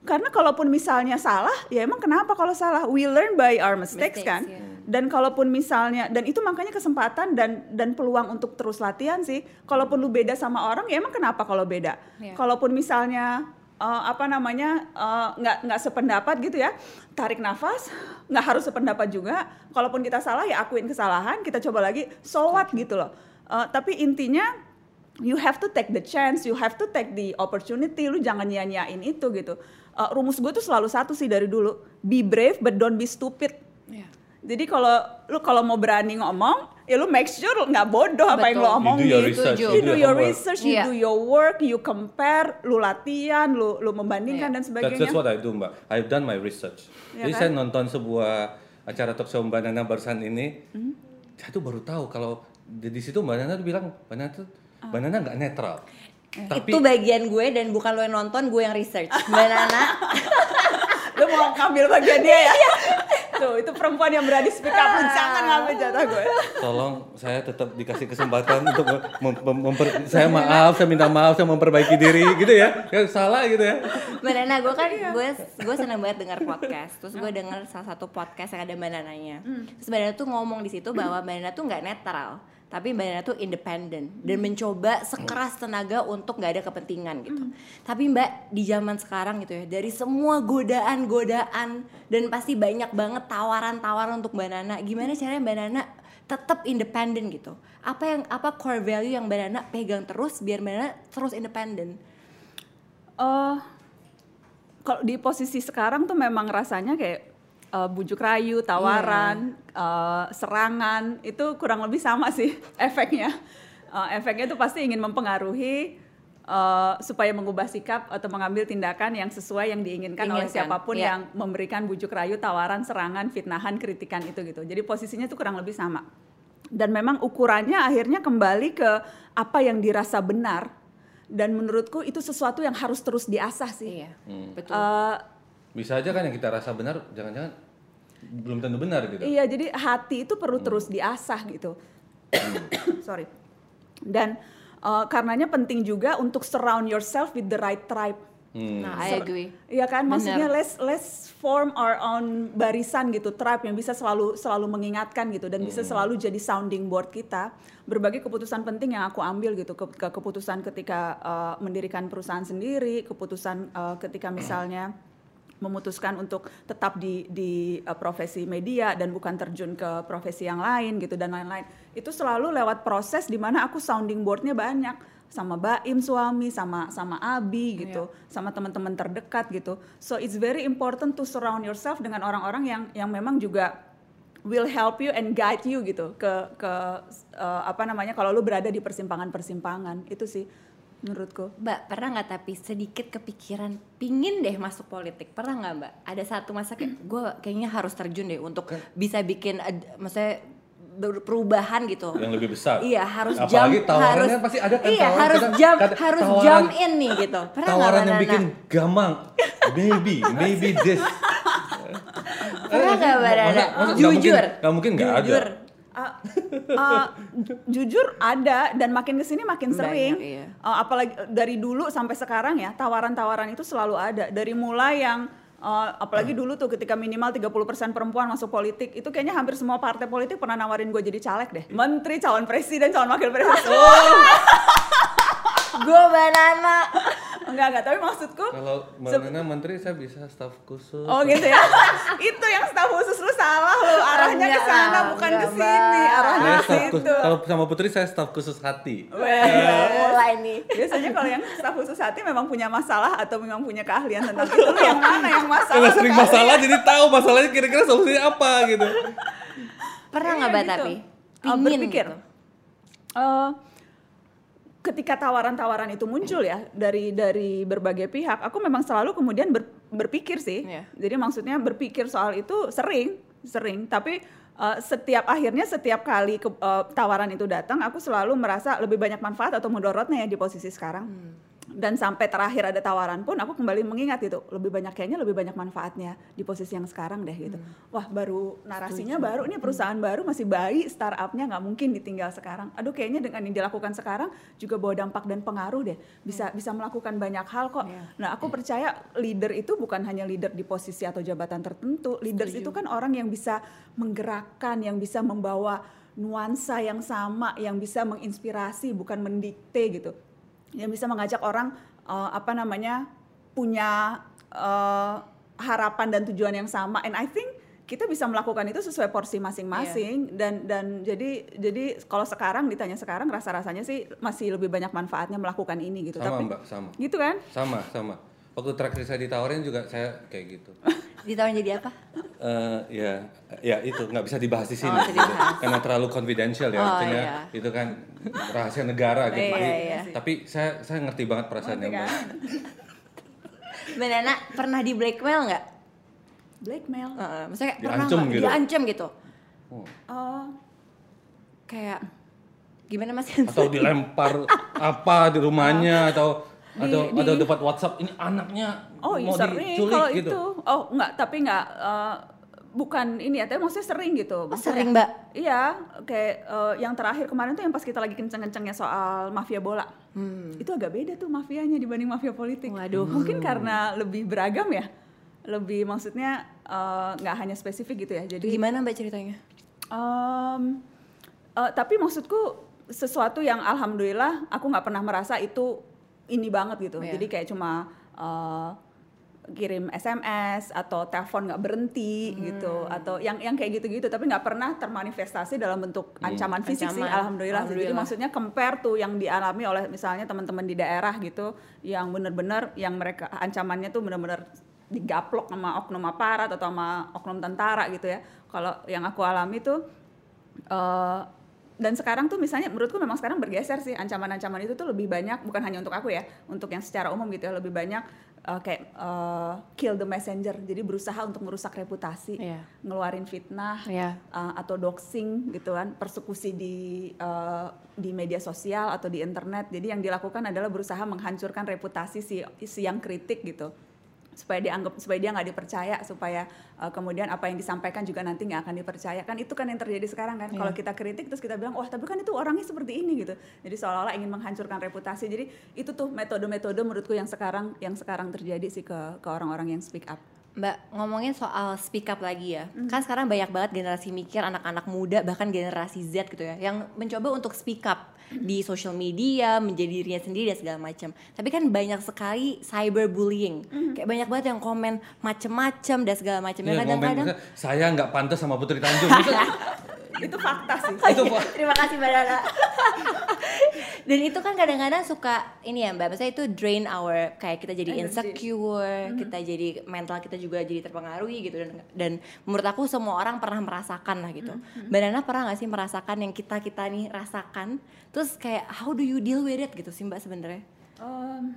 Karena kalaupun misalnya salah, ya emang kenapa kalau salah? We learn by our mistakes, Mistakes, kan. ya. Dan kalaupun misalnya, dan itu makanya kesempatan dan dan peluang untuk terus latihan sih. Kalaupun lu beda sama orang, ya emang kenapa kalau beda? Ya. Kalaupun misalnya eh, apa namanya eh, nggak nggak sependapat gitu ya, tarik nafas, nggak harus sependapat juga. Kalaupun kita salah ya akuin kesalahan, kita coba lagi, so what gitu loh. Eh, tapi intinya you have to take the chance, you have to take the opportunity. Lu jangan nyanyain itu gitu. Uh, rumus gue tuh selalu satu sih dari dulu, be brave but don't be stupid. Iya. Jadi kalau lu kalau mau berani ngomong, ya lu make sure lu nggak bodoh apa yang lu Betul. omongin. You do your research. You do your research, you Iya. do your work, you compare, lu latihan, lu lu membandingkan Iya. dan That's sebagainya. just what I do mbak. I've done my research. Ya Jadi kan? saya nonton sebuah acara talk show Mbak Nana barusan ini, Hmm? saya tuh baru tahu kalau di, di situ Mbak Nana tuh bilang Mbak Nana tuh Ah. Mbak Nana nggak netral. Tapi Itu bagian gue dan bukan lo yang nonton, gue yang research. Mbak Nana, lu mau ngambil bagian dia Iya. ya? Tuh, itu perempuan yang berani speak up, jangan ngambil jatah gue. tolong saya tetap dikasih kesempatan untuk mem- mem- memper- saya maaf, saya minta maaf, saya memperbaiki diri gitu ya. Ya salah gitu ya. Mbak Nana, gue kan Iya. gue gue seneng banget dengar podcast. Terus gue denger salah satu podcast yang ada Mbak Nananya. Hmm. Terus Mbak Nana tuh ngomong di situ bahwa Mbak Nana tuh nggak netral, tapi Mbak Nana tuh independen dan Hmm. mencoba sekeras tenaga untuk nggak ada kepentingan gitu. Hmm. Tapi Mbak di zaman sekarang gitu ya, dari semua godaan-godaan dan pasti banyak banget tawaran-tawaran untuk Mbak Nana. Gimana caranya Mbak Nana tetap independen gitu? Apa yang apa core value yang Mbak Nana pegang terus biar Mbak Nana terus independen? eh kalau di posisi sekarang tuh memang rasanya kayak eh, bujuk rayu, tawaran, eh, serangan itu kurang lebih sama sih efeknya. Eh, efeknya tuh pasti ingin mempengaruhi eh, supaya mengubah sikap atau mengambil tindakan yang sesuai yang diinginkan oleh Inginkan, siapa pun iya. yang memberikan bujuk rayu, tawaran, serangan, fitnahan, kritikan itu gitu. Jadi posisinya tuh kurang lebih sama. Dan memang ukurannya akhirnya kembali ke apa yang dirasa benar. Dan menurutku itu sesuatu yang harus terus diasah sih. Iya, betul. Eh, Bisa aja kan yang kita rasa benar, jangan-jangan belum tentu benar gitu. iya, jadi hati itu perlu terus diasah gitu. Sorry. Dan eh, karenanya penting juga untuk surround yourself with the right tribe. Hmm. Nah, I agree. Iya kan, Bener. maksudnya let's let's form our own barisan gitu, tribe yang bisa selalu selalu mengingatkan gitu dan bisa selalu jadi sounding board kita. Berbagai keputusan penting yang aku ambil gitu, ke, ke- keputusan ketika uh, mendirikan perusahaan sendiri, keputusan uh, ketika misalnya memutuskan untuk tetap di di uh, profesi media dan bukan terjun ke profesi yang lain gitu dan lain-lain. Itu selalu lewat proses di mana aku sounding boardnya banyak sama Baim suami, sama sama Abi gitu, sama teman-teman terdekat gitu. So it's very important to surround yourself dengan orang-orang yang yang memang juga will help you and guide you gitu ke ke uh, apa namanya kalau lu berada di persimpangan-persimpangan itu sih menurutku. Mbak pernah nggak tapi sedikit kepikiran pingin deh masuk politik pernah nggak Mbak? Ada satu masa kayak gue kayaknya harus terjun deh untuk bisa bikin ad- maksudnya perubahan gitu. yang lebih besar. Iya harus Apalagi jump, harus kan pasti ada kan iya tawaran, harus kadang- jump, kadang harus tawaran- jump in nih gitu. Pernah Tawaran Mbak yang Nana? bikin gamang. Maybe, maybe this. Pernah nggak, Mbak Nana? Jujur. mungkin- nggak mungkin nggak ada. Jujur. Uh, uh, ju- jujur ada dan makin ke sini makin Banyak, sering iya. Uh, apalagi dari dulu sampai sekarang ya tawaran-tawaran itu selalu ada dari mulai yang uh, apalagi dulu tuh ketika minimal 30% perempuan masuk politik itu kayaknya hampir semua partai politik pernah nawarin gue jadi caleg deh menteri calon presiden calon wakil presiden Oh. Gue banana. Enggak enggak tapi maksudku Kalau Mbak Nana menteri saya bisa staf khusus. Oh gitu ya. itu yang staf khusus lu salah lu arahnya ke sana bukan ke sini, arahnya ke situ. kalau sama putri saya staf khusus hati. Weh. Mulai nih. Biasanya kalau yang staf khusus hati memang punya masalah atau memang punya keahlian tentang itu yang mana yang masalah? Sering masalah jadi tahu masalahnya kira-kira solusinya apa gitu. Pernah Iya, nggak Mbak gitu. tapi? Pingin berpikir. gitu. Ketika tawaran-tawaran itu muncul ya dari dari berbagai pihak, aku memang selalu kemudian ber- berpikir sih. Iya. Jadi maksudnya berpikir soal itu sering, sering. Tapi eh, setiap akhirnya setiap kali ke- eh, tawaran itu datang, aku selalu merasa lebih banyak manfaat atau mudorotnya ya di posisi sekarang. Dan sampai terakhir ada tawaran pun, aku kembali mengingat gitu, lebih banyak kayaknya lebih banyak manfaatnya di posisi yang sekarang deh gitu. Wah baru narasinya baru, ini perusahaan baru masih bayi, startupnya nggak mungkin ditinggal sekarang. Aduh kayaknya dengan yang dilakukan sekarang juga bawa dampak dan pengaruh deh, bisa bisa melakukan banyak hal kok. Iya. Nah aku percaya leader itu bukan hanya leader di posisi atau jabatan tertentu, leaders itu kan orang yang bisa menggerakkan, yang bisa membawa nuansa yang sama, yang bisa menginspirasi bukan mendikte gitu yang bisa mengajak orang eh, apa namanya punya eh, harapan dan tujuan yang sama and I think kita bisa melakukan itu sesuai porsi masing-masing dan dan jadi jadi kalau sekarang ditanya sekarang rasa-rasanya sih masih lebih banyak manfaatnya melakukan ini gitu Sama tapi Mbak, sama. gitu kan Sama, sama. Waktu terakhir saya ditawarin juga saya kayak gitu. Ditawarin jadi apa? Eh ya, ya itu nggak bisa dibahas di sini Oh, gitu. karena terlalu confidential ya, Oh, artinya iya. itu kan rahasia negara gitu. Iya, Jadi, iya. Tapi saya saya ngerti banget perasaannya Mbak. Mbak Nana pernah di blackmail nggak? blackmail Heeh, maksudnya kayak pernah nggak? gitu? Diancem gitu. Oh. Eh, Kayak gimana Mas? Atau dilempar apa di rumahnya atau Di- atau di- atau dapat WhatsApp ini anaknya Oh iya mau sering diculik kalau gitu. itu. Oh enggak, tapi enggak eh, bukan ini ya, tapi maksudnya sering gitu. Oh, Maksudnya- sering, Mbak? Iya, kayak eh, yang terakhir kemarin tuh yang pas kita lagi kenceng-kencengnya soal mafia bola. Itu agak beda tuh mafianya dibanding mafia politik. Hmm. Waduh. Mungkin karena lebih beragam ya. Lebih maksudnya eh, nggak hanya spesifik gitu ya. Jadi Gimana Mbak ceritanya? Em, eh, tapi maksudku sesuatu yang alhamdulillah aku nggak pernah merasa itu ini banget gitu. Iya. Jadi kayak cuma eh, kirim SMS atau telepon nggak berhenti Hmm. gitu atau yang yang kayak gitu-gitu tapi nggak pernah termanifestasi dalam bentuk ancaman fisik sih Ancaman. alhamdulillah. sih. Jadi Alhamdulillah. maksudnya compare tuh yang dialami oleh misalnya teman-teman di daerah gitu yang bener-bener yang mereka ancamannya tuh bener-bener digaplok sama oknum aparat atau sama oknum tentara gitu ya. Kalau yang aku alami tuh eh, dan sekarang tuh misalnya menurutku memang sekarang bergeser sih ancaman-ancaman itu tuh lebih banyak bukan hanya untuk aku ya, untuk yang secara umum gitu ya lebih banyak eh, kayak eh, kill the messenger. Jadi berusaha untuk merusak reputasi, Iya. ngeluarin fitnah Iya. uh, atau doxing gitu kan, persekusi di uh, di media sosial atau di internet. Jadi yang dilakukan adalah berusaha menghancurkan reputasi si si yang kritik gitu supaya dianggap supaya dia nggak dipercaya supaya uh, kemudian apa yang disampaikan juga nanti nggak akan dipercaya. Kan itu kan yang terjadi sekarang kan. Kalau kita kritik terus kita bilang wah tapi kan itu orangnya seperti ini gitu. Jadi seolah-olah ingin menghancurkan reputasi. Jadi itu tuh metode-metode menurutku yang sekarang yang sekarang terjadi sih ke ke orang-orang yang speak up. Mbak ngomongin soal speak up lagi ya, kan sekarang banyak banget generasi mikir anak-anak muda bahkan generasi Z gitu ya, yang mencoba untuk speak up di social media, menjadi dirinya sendiri dan segala macam. Tapi kan banyak sekali cyberbullying, kayak banyak banget yang komen macem-macem dan segala macam. Ngomong kadang-kadang saya nggak pantas sama Putri Tanjung. Itu fakta sih itu. Terima kasih Mbak Nana. Dan itu kan kadang-kadang suka ini ya Mbak, maksudnya itu drain our kayak kita jadi Energy. insecure, kita jadi mental kita juga jadi terpengaruhi gitu dan dan menurut aku semua orang pernah merasakan lah gitu. Mbak Nana pernah nggak sih merasakan yang kita kita nih rasakan? Terus kayak how do you deal with it gitu sih Mbak sebenarnya? Em,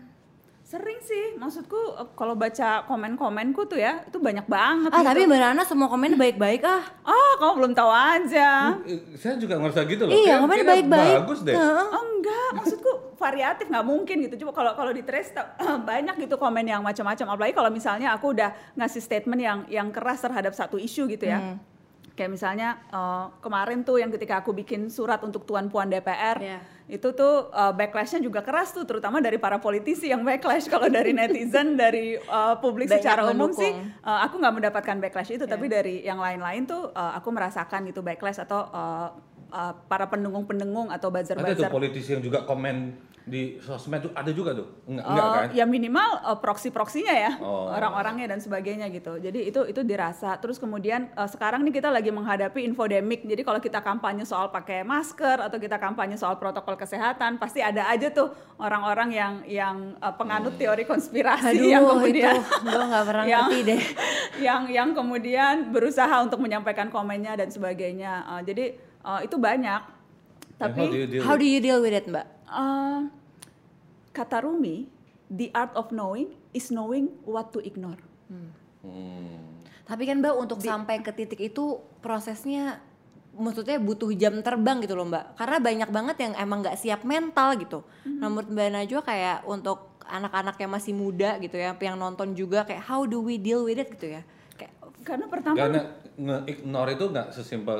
Sering sih, maksudku eh, kalau baca komen-komenku tuh ya, itu banyak banget Ah gitu. tapi Mbak Nana semua komennya baik-baik ah. Oh, kamu belum tahu aja. Eh, Saya juga ngerasa gitu loh. Iya, kayaknya baik-baik. Bagus deh. Oh enggak, maksudku variatif nggak mungkin gitu. Coba kalau kalau di trace banyak gitu komen yang macam-macam. Apalagi kalau misalnya aku udah ngasih statement yang yang keras terhadap satu isu gitu ya. Hmm. Kayak misalnya eh, kemarin tuh yang ketika aku bikin surat untuk tuan puan DPR, Iya. itu tuh eh, backlashnya juga keras tuh, terutama dari para politisi yang backlash. Kalau dari netizen, dari eh, publik Banyak secara umum sih, eh, aku nggak mendapatkan backlash itu. Iya. Tapi dari yang lain-lain tuh eh, aku merasakan gitu backlash atau eh, eh, para pendengung-pendengung atau Ada tuh buzzer-buzzer. politisi yang juga komen di sosmed tuh ada juga tuh. Enggak, Eh, enggak kan? Ya minimal eh, proksi-proksinya ya, Oh. orang-orangnya dan sebagainya gitu. Jadi itu itu dirasa. Terus kemudian eh, sekarang nih kita lagi menghadapi infodemic. Jadi kalau kita kampanye soal pakai masker atau kita kampanye soal protokol kesehatan, pasti ada aja tuh orang-orang yang yang eh, penganut teori konspirasi Aduh yang itu kemudian gue nggak pernah yang, ngerti deh. yang yang kemudian berusaha untuk menyampaikan komennya dan sebagainya. Eh, jadi eh, itu banyak. Tapi how do you deal How with- do you deal with it Mbak? Uh, kata Rumi, the art of knowing is knowing what to ignore. Hmm. Tapi kan Mbak untuk sampai ke titik itu prosesnya maksudnya butuh jam terbang gitu loh Mbak. Karena banyak banget yang emang nggak siap mental gitu. Nah menurut Mbak Najwa kayak untuk anak-anak yang masih muda gitu ya, yang nonton juga kayak how do we deal with it gitu ya. Kayak Karena pertama Karena nge-ignore itu nggak sesimpel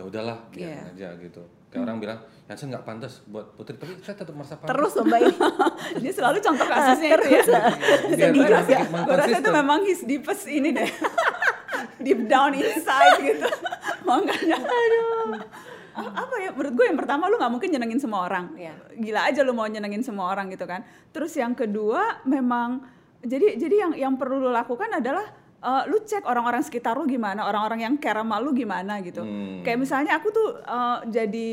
ya udahlah biarin Iya. aja gitu. Kayak orang bilang, Yansen nggak pantas buat putri, tapi saya tetap merasa pantas. terus loh Mbak ini. dia selalu contoh kasusnya itu ya. Biar Gue biar rasa, bikin gue rasa itu memang his deepest ini deh. Deep down inside gitu. Makanya. A- Apa ya, menurut gue yang pertama lu nggak mungkin nyenengin semua orang. Iya. Gila aja lu mau nyenengin semua orang gitu kan. Terus yang kedua memang, jadi jadi yang yang perlu lu lakukan adalah eh, lu cek orang-orang sekitar lu gimana, orang-orang yang care sama lu gimana gitu. Hmm. Kayak misalnya aku tuh eh, jadi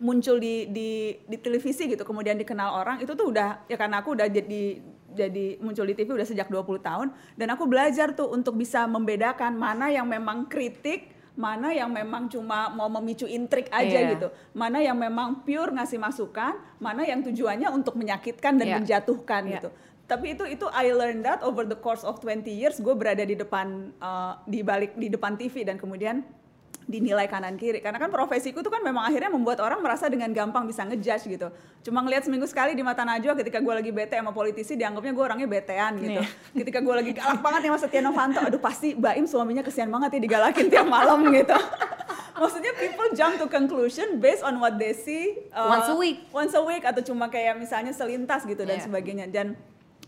muncul di di di televisi gitu kemudian dikenal orang itu tuh udah ya karena aku udah jadi jadi muncul di TV udah sejak 20 tahun dan aku belajar tuh untuk bisa membedakan mana yang memang kritik mana yang memang cuma mau memicu intrik aja Iya. gitu mana yang memang pure ngasih masukan mana yang tujuannya untuk menyakitkan dan Iya. menjatuhkan Iya. gitu tapi itu itu I learned that over the course of 20 years gue berada di depan uh, di balik di depan TV dan kemudian dinilai kanan kiri karena kan profesiku tuh kan memang akhirnya membuat orang merasa dengan gampang bisa ngejudge gitu cuma ngelihat seminggu sekali di mata Najwa ketika gue lagi bete sama politisi dianggapnya gue orangnya betean gitu Nih. ketika gue lagi galak banget ya sama Setia Novanto aduh pasti Baim suaminya kesian banget ya digalakin tiap malam gitu maksudnya people jump to conclusion based on what they see uh, Once a week. once a week atau cuma kayak misalnya selintas gitu dan Iya. sebagainya dan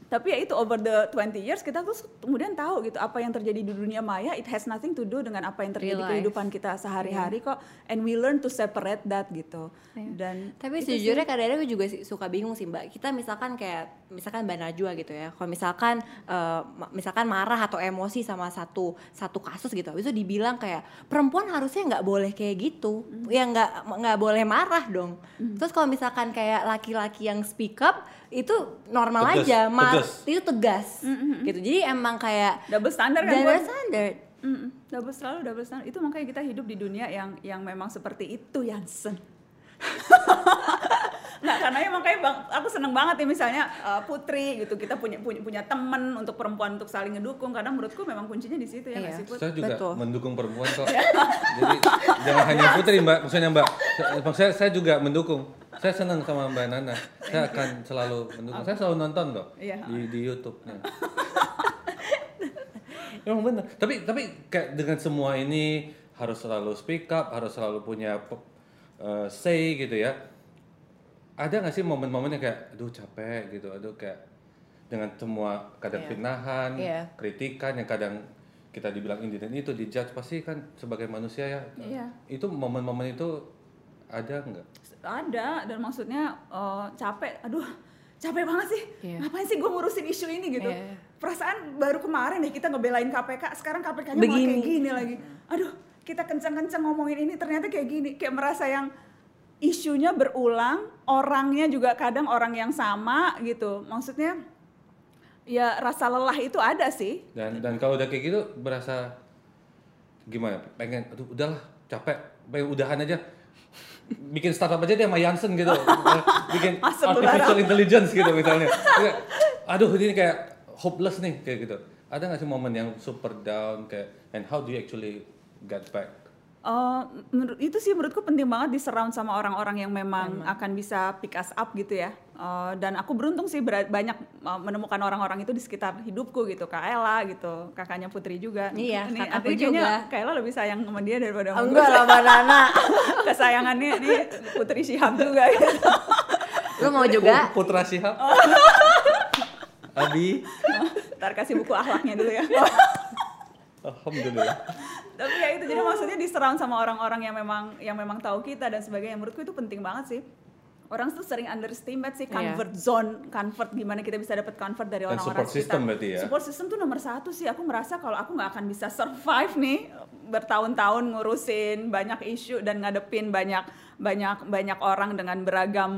tapi ya itu over the 20 years kita tuh kemudian tahu gitu apa yang terjadi di dunia maya it has nothing to do dengan apa yang terjadi Real di life. kehidupan kita sehari-hari kok and we learn to separate that gitu Iya. dan Tapi sejujurnya kadang-kadang gue juga suka bingung sih Mbak. Kita misalkan kayak misalkan Mbak Najwa gitu ya. Kalau misalkan ma- misalkan marah atau emosi sama satu satu kasus gitu, habis itu dibilang kayak perempuan harusnya nggak boleh kayak gitu. Ya nggak nggak boleh marah dong. Terus kalau misalkan kayak laki-laki yang speak up itu normal Tegas, aja, mar- tegas. itu tegas gitu. Jadi emang kayak double standard kan double standard. Mm-mm, double selalu double standard itu makanya kita hidup di dunia yang yang memang seperti itu Yansen Nggak, karena ya makanya bang, aku seneng banget ya misalnya uh, Putri gitu kita punya punya punya temen untuk perempuan untuk saling ngedukung karena menurutku memang kuncinya di situ ya Iya. sih? Saya juga Betul. mendukung perempuan kok. Jadi jangan hanya putri mbak, maksudnya mbak. Maksudnya saya juga mendukung. Saya senang sama mbak Nana. Saya akan selalu mendukung. Saya selalu nonton kok Iya. di di YouTube-nya. Emang benar. Tapi tapi kayak dengan semua ini harus selalu speak up, harus selalu punya eh, say gitu ya. Ada nggak sih momen-momen yang kayak, aduh capek gitu, aduh kayak dengan semua kadang Iya. fitnahan, Iya. kritikan yang kadang kita dibilang ini dan itu dijudge pasti kan sebagai manusia ya. Iya. Itu momen-momen itu ada nggak? ada dan maksudnya uh, capek aduh capek banget sih Iya. ngapain sih gue ngurusin isu ini gitu Iya. perasaan baru kemarin nih kita ngebelain KPK sekarang KPK-nya malah Begini. kayak gini lagi aduh kita kencang-kencang ngomongin ini ternyata kayak gini kayak merasa yang isunya berulang orangnya juga kadang orang yang sama gitu maksudnya ya rasa lelah itu ada sih Dan dan kalau udah kayak gitu berasa gimana? Pengen, aduh udahlah capek, pengen udahan aja. Bikin startup aja deh sama Jansen gitu. Bikin artificial intelligence gitu misalnya. Aduh ini kayak hopeless nih kayak gitu. Ada nggak sih momen yang super down kayak and how do you actually get back? Eh, menurut itu sih menurutku penting banget di surround sama orang-orang yang memang akan bisa pick us up gitu ya. Eh, dan aku beruntung sih ber- banyak eh, menemukan orang-orang itu di sekitar hidupku gitu, Kak Ella gitu, kakaknya Putri juga. Iya, Ini kakakku juga. Kak Ella lebih sayang sama dia daripada sama gue. Enggak lah Mbak Nana. Kesayangannya di Putri Syihab juga gitu. Lu mau juga? Putra Syihab. Abi. Ntar kasih buku akhlaknya dulu ya. Alhamdulillah. Tapi ya itu jadi maksudnya di surround sama orang-orang yang memang yang memang tahu kita dan sebagainya. Menurutku itu penting banget sih. Orang tuh sering underestimate sih Iya. convert zone, convert gimana kita bisa dapat convert dari orang-orang support system sekitar. berarti ya? Support system tuh nomor satu sih. Aku merasa kalau aku nggak akan bisa survive nih bertahun-tahun ngurusin banyak isu dan ngadepin banyak banyak banyak orang dengan beragam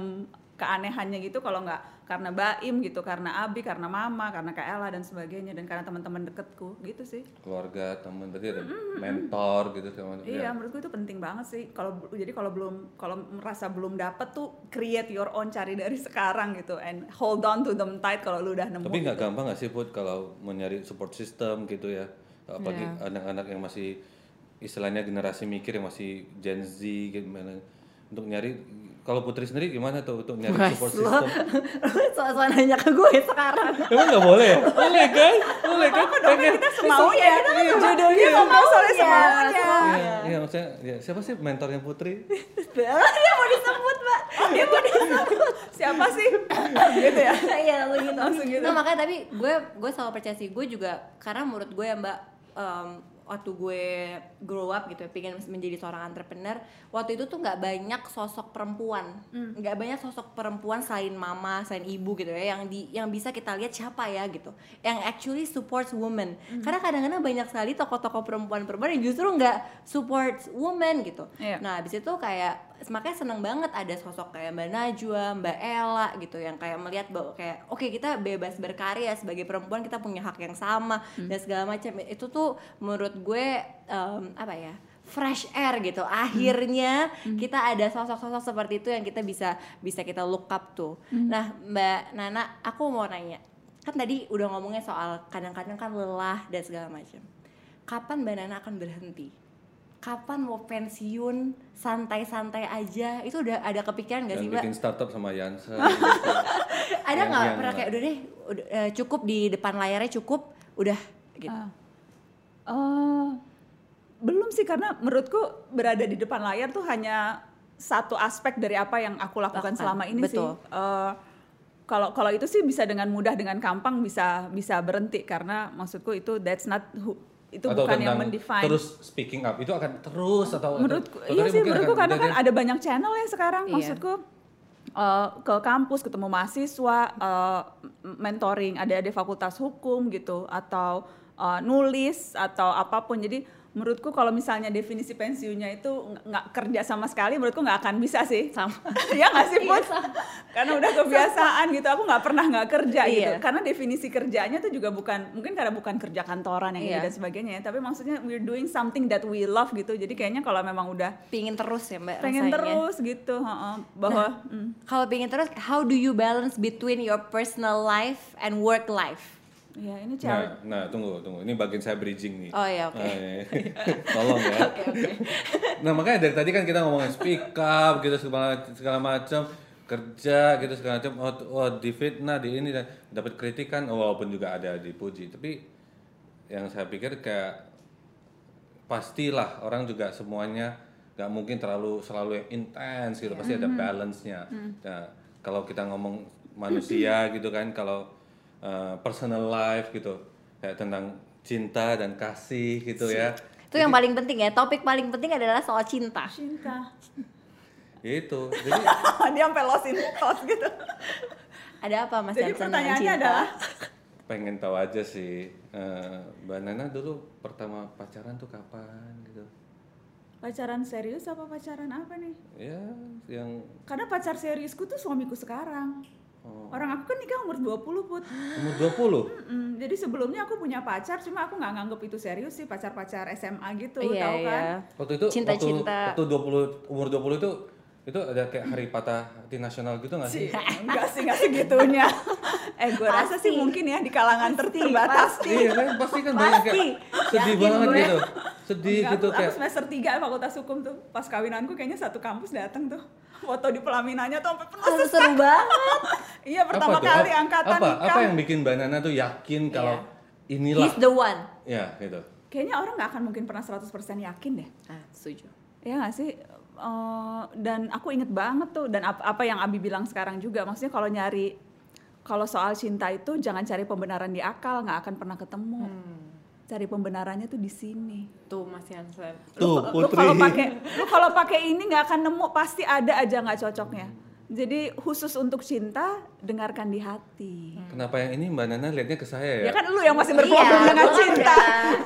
keanehannya gitu kalau nggak karena Baim gitu, karena Abi, karena Mama, karena Kak Ella dan sebagainya dan karena teman-teman deketku gitu sih. Keluarga, teman tadi ada mentor gitu sama Iya, menurutku itu penting banget sih. Kalau jadi kalau belum kalau merasa belum dapet tuh create your own cari dari sekarang gitu and hold on to them tight kalau lu udah nemu. Tapi nggak gitu. gampang nggak sih Put kalau mau nyari support system gitu ya, apalagi Iya. anak-anak yang masih istilahnya generasi mikir yang masih Gen Z gimana untuk nyari kalau Putri sendiri gimana tuh untuk nyari Wes, support lo- system? Soal-soal nanya ke gue sekarang. Emang nggak boleh? Boleh kan? Boleh kan? Pengen. kita semaunya kita kan Iya, judulnya iya, semaunya. soalnya semaunya. Iya, iya maksudnya ya, siapa sih mentornya Putri? Dia mau disebut, Mbak. Dia mau disebut. Siapa sih? gitu ya. Iya langsung gitu. Langsung gitu. Nah, makanya tapi gue gue selalu percaya sih gue juga karena menurut gue ya Mbak em, waktu gue grow up gitu ya pengen menjadi seorang entrepreneur waktu itu tuh nggak banyak sosok perempuan. Nggak banyak sosok perempuan selain mama selain ibu gitu ya yang di yang bisa kita lihat siapa ya gitu yang actually supports women. Karena kadang-kadang banyak sekali tokoh-tokoh perempuan-perempuan yang justru nggak support women gitu. Iya. nah habis itu kayak makanya seneng banget ada sosok kayak Mbak Najwa, Mbak Ella gitu yang kayak melihat bahwa kayak oke kita bebas berkarya sebagai perempuan kita punya hak yang sama dan segala macam. Itu tuh menurut gue em, apa ya fresh air gitu. Akhirnya kita ada sosok-sosok seperti itu yang kita bisa bisa kita look up tuh. Nah Mbak Nana aku mau nanya. Kan tadi udah ngomongnya soal kadang-kadang kan lelah dan segala macam. Kapan Mbak Nana akan berhenti? Kapan mau pensiun? Santai-santai aja. Itu udah ada kepikiran gak Dan sih mbak? bikin startup sama Yansa gitu. Ada nggak yang pernah kayak udah deh udah, eh, cukup di depan layarnya cukup udah gitu. Ah. Eh, belum sih karena menurutku berada di depan layar tuh hanya satu aspek dari apa yang aku lakukan Lakukan, selama ini betul. sih. Eh, kalau kalau itu sih bisa dengan mudah dengan gampang bisa bisa berhenti karena maksudku itu that's not who, itu Atau bukan yang mendefine. terus speaking up itu akan terus atau menurutku atau- iya sih menurutku karena kan ada banyak channel ya sekarang Iya. maksudku eh, ke kampus ketemu mahasiswa eh, m- mentoring ada di fakultas hukum gitu atau eh, nulis atau apa pun jadi menurutku kalau misalnya definisi pensiunnya itu nggak- kerja sama sekali menurutku nggak akan bisa sih Sama. Iya nggak sih Iya, Put? sama. karena udah kebiasaan gitu aku nggak pernah nggak kerja gitu Iya. karena definisi kerjanya tuh juga bukan mungkin karena bukan kerja kantoran yang Iya. dan sebagainya ya, tapi maksudnya we're doing something that we love gitu jadi kayaknya kalau memang udah Pingin terus ya mbak pengen rasanya. terus gitu heeh. bahwa mm, Kalau pingin terus, how do you balance between your personal life and work life? Ya ini Nah, challenge nah tunggu tunggu. Ini bagian saya bridging nih. Oh iya oke. Ah, iya. Tolong ya. Oke oke. Nah makanya dari tadi kan kita ngomongin speak up gitu segala segala macam kerja gitu segala macam oh, oh difitnah di ini dapat kritikan oh, walaupun juga ada dipuji tapi yang saya pikir kayak pastilah orang juga semuanya nggak mungkin terlalu selalu yang intens gitu pasti ada balance-nya nah kalau kita ngomong manusia gitu kan kalau uh, personal life gitu. Kayak tentang cinta dan kasih gitu ya. Itu yang paling penting ya. Topik paling penting adalah soal cinta. cinta. Itu. Jadi dia sampai lost in thought gitu. Ada apa mas jadi Jansen pertanyaannya cinta? adalah pengen tahu aja sih. Eh, mbak Nana dulu pertama pacaran tuh kapan gitu? Pacaran serius apa pacaran apa nih? Ya yang karena pacar seriusku tuh suamiku sekarang Oh. orang aku kan nikah umur 20 put umur 20 Mm, jadi sebelumnya aku punya pacar cuma aku nggak nganggep itu serius sih pacar-pacar SMA gitu Iya tahu kan iya. waktu itu Cinta-cinta. waktu, waktu 20 umur 20 itu Itu ada kayak hari patah hati nasional gitu nggak sih? enggak sih enggak segitunya eh gue rasa sih Pasti. mungkin ya di kalangan ter- terbatas Iya kan pasti kan banyak kayak sedih Yakin banget gue. gitu. Sedih Enggak, gitu aku, kayak aku semester 3 fakultas hukum tuh pas kawinanku kayaknya satu kampus datang tuh foto di pelaminannya tuh sampai penuh Oh, seru banget. iya pertama tuh? kali Ap- angkatan apa, nikah Apa yang bikin Banana tuh yakin kalau inilah? He's the one. ya gitu. kayaknya orang nggak akan mungkin pernah 100% yakin deh. Ah, setuju. ya nggak sih? Eh, dan aku inget banget tuh dan ap- apa yang Abi bilang sekarang juga. Maksudnya kalau nyari kalau soal cinta itu jangan cari pembenaran di akal nggak akan pernah ketemu cari pembenarannya tuh di sini. Tuh Mas Yansen. Tuh lu Putri. kalau pakai lu kalau pakai ini nggak akan nemu pasti ada aja nggak cocoknya. Jadi khusus untuk cinta dengarkan di hati. Kenapa yang ini Mbak Nana liatnya ke saya ya? ya kan lu yang masih berproblem Iya, dengan cinta.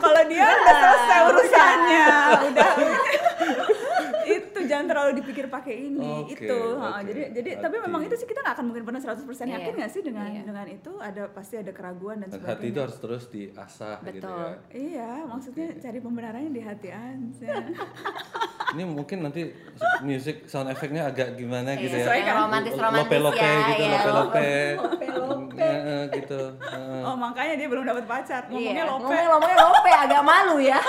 Kalau dia udah selesai urusannya udah jangan terlalu dipikir pakai ini Oke, itu Ha, oke, jadi jadi tapi memang itu sih kita nggak akan mungkin pernah 100% yakin nggak sih dengan iya. dengan itu ada pasti ada keraguan dan Dan sebagainya hati itu harus terus diasah gitu Betul. ya. iya maksudnya cari pembenarannya di hati aja Ini mungkin nanti musik sound effect-nya agak gimana gitu ya. sesuai kan? Romantis-romantis Lope-lope ya, gitu, ya. Lope-lope. Iya, gitu. Heeh. oh makanya dia belum dapat pacar ngomongnya Iya, lope ngomongnya lope agak malu ya.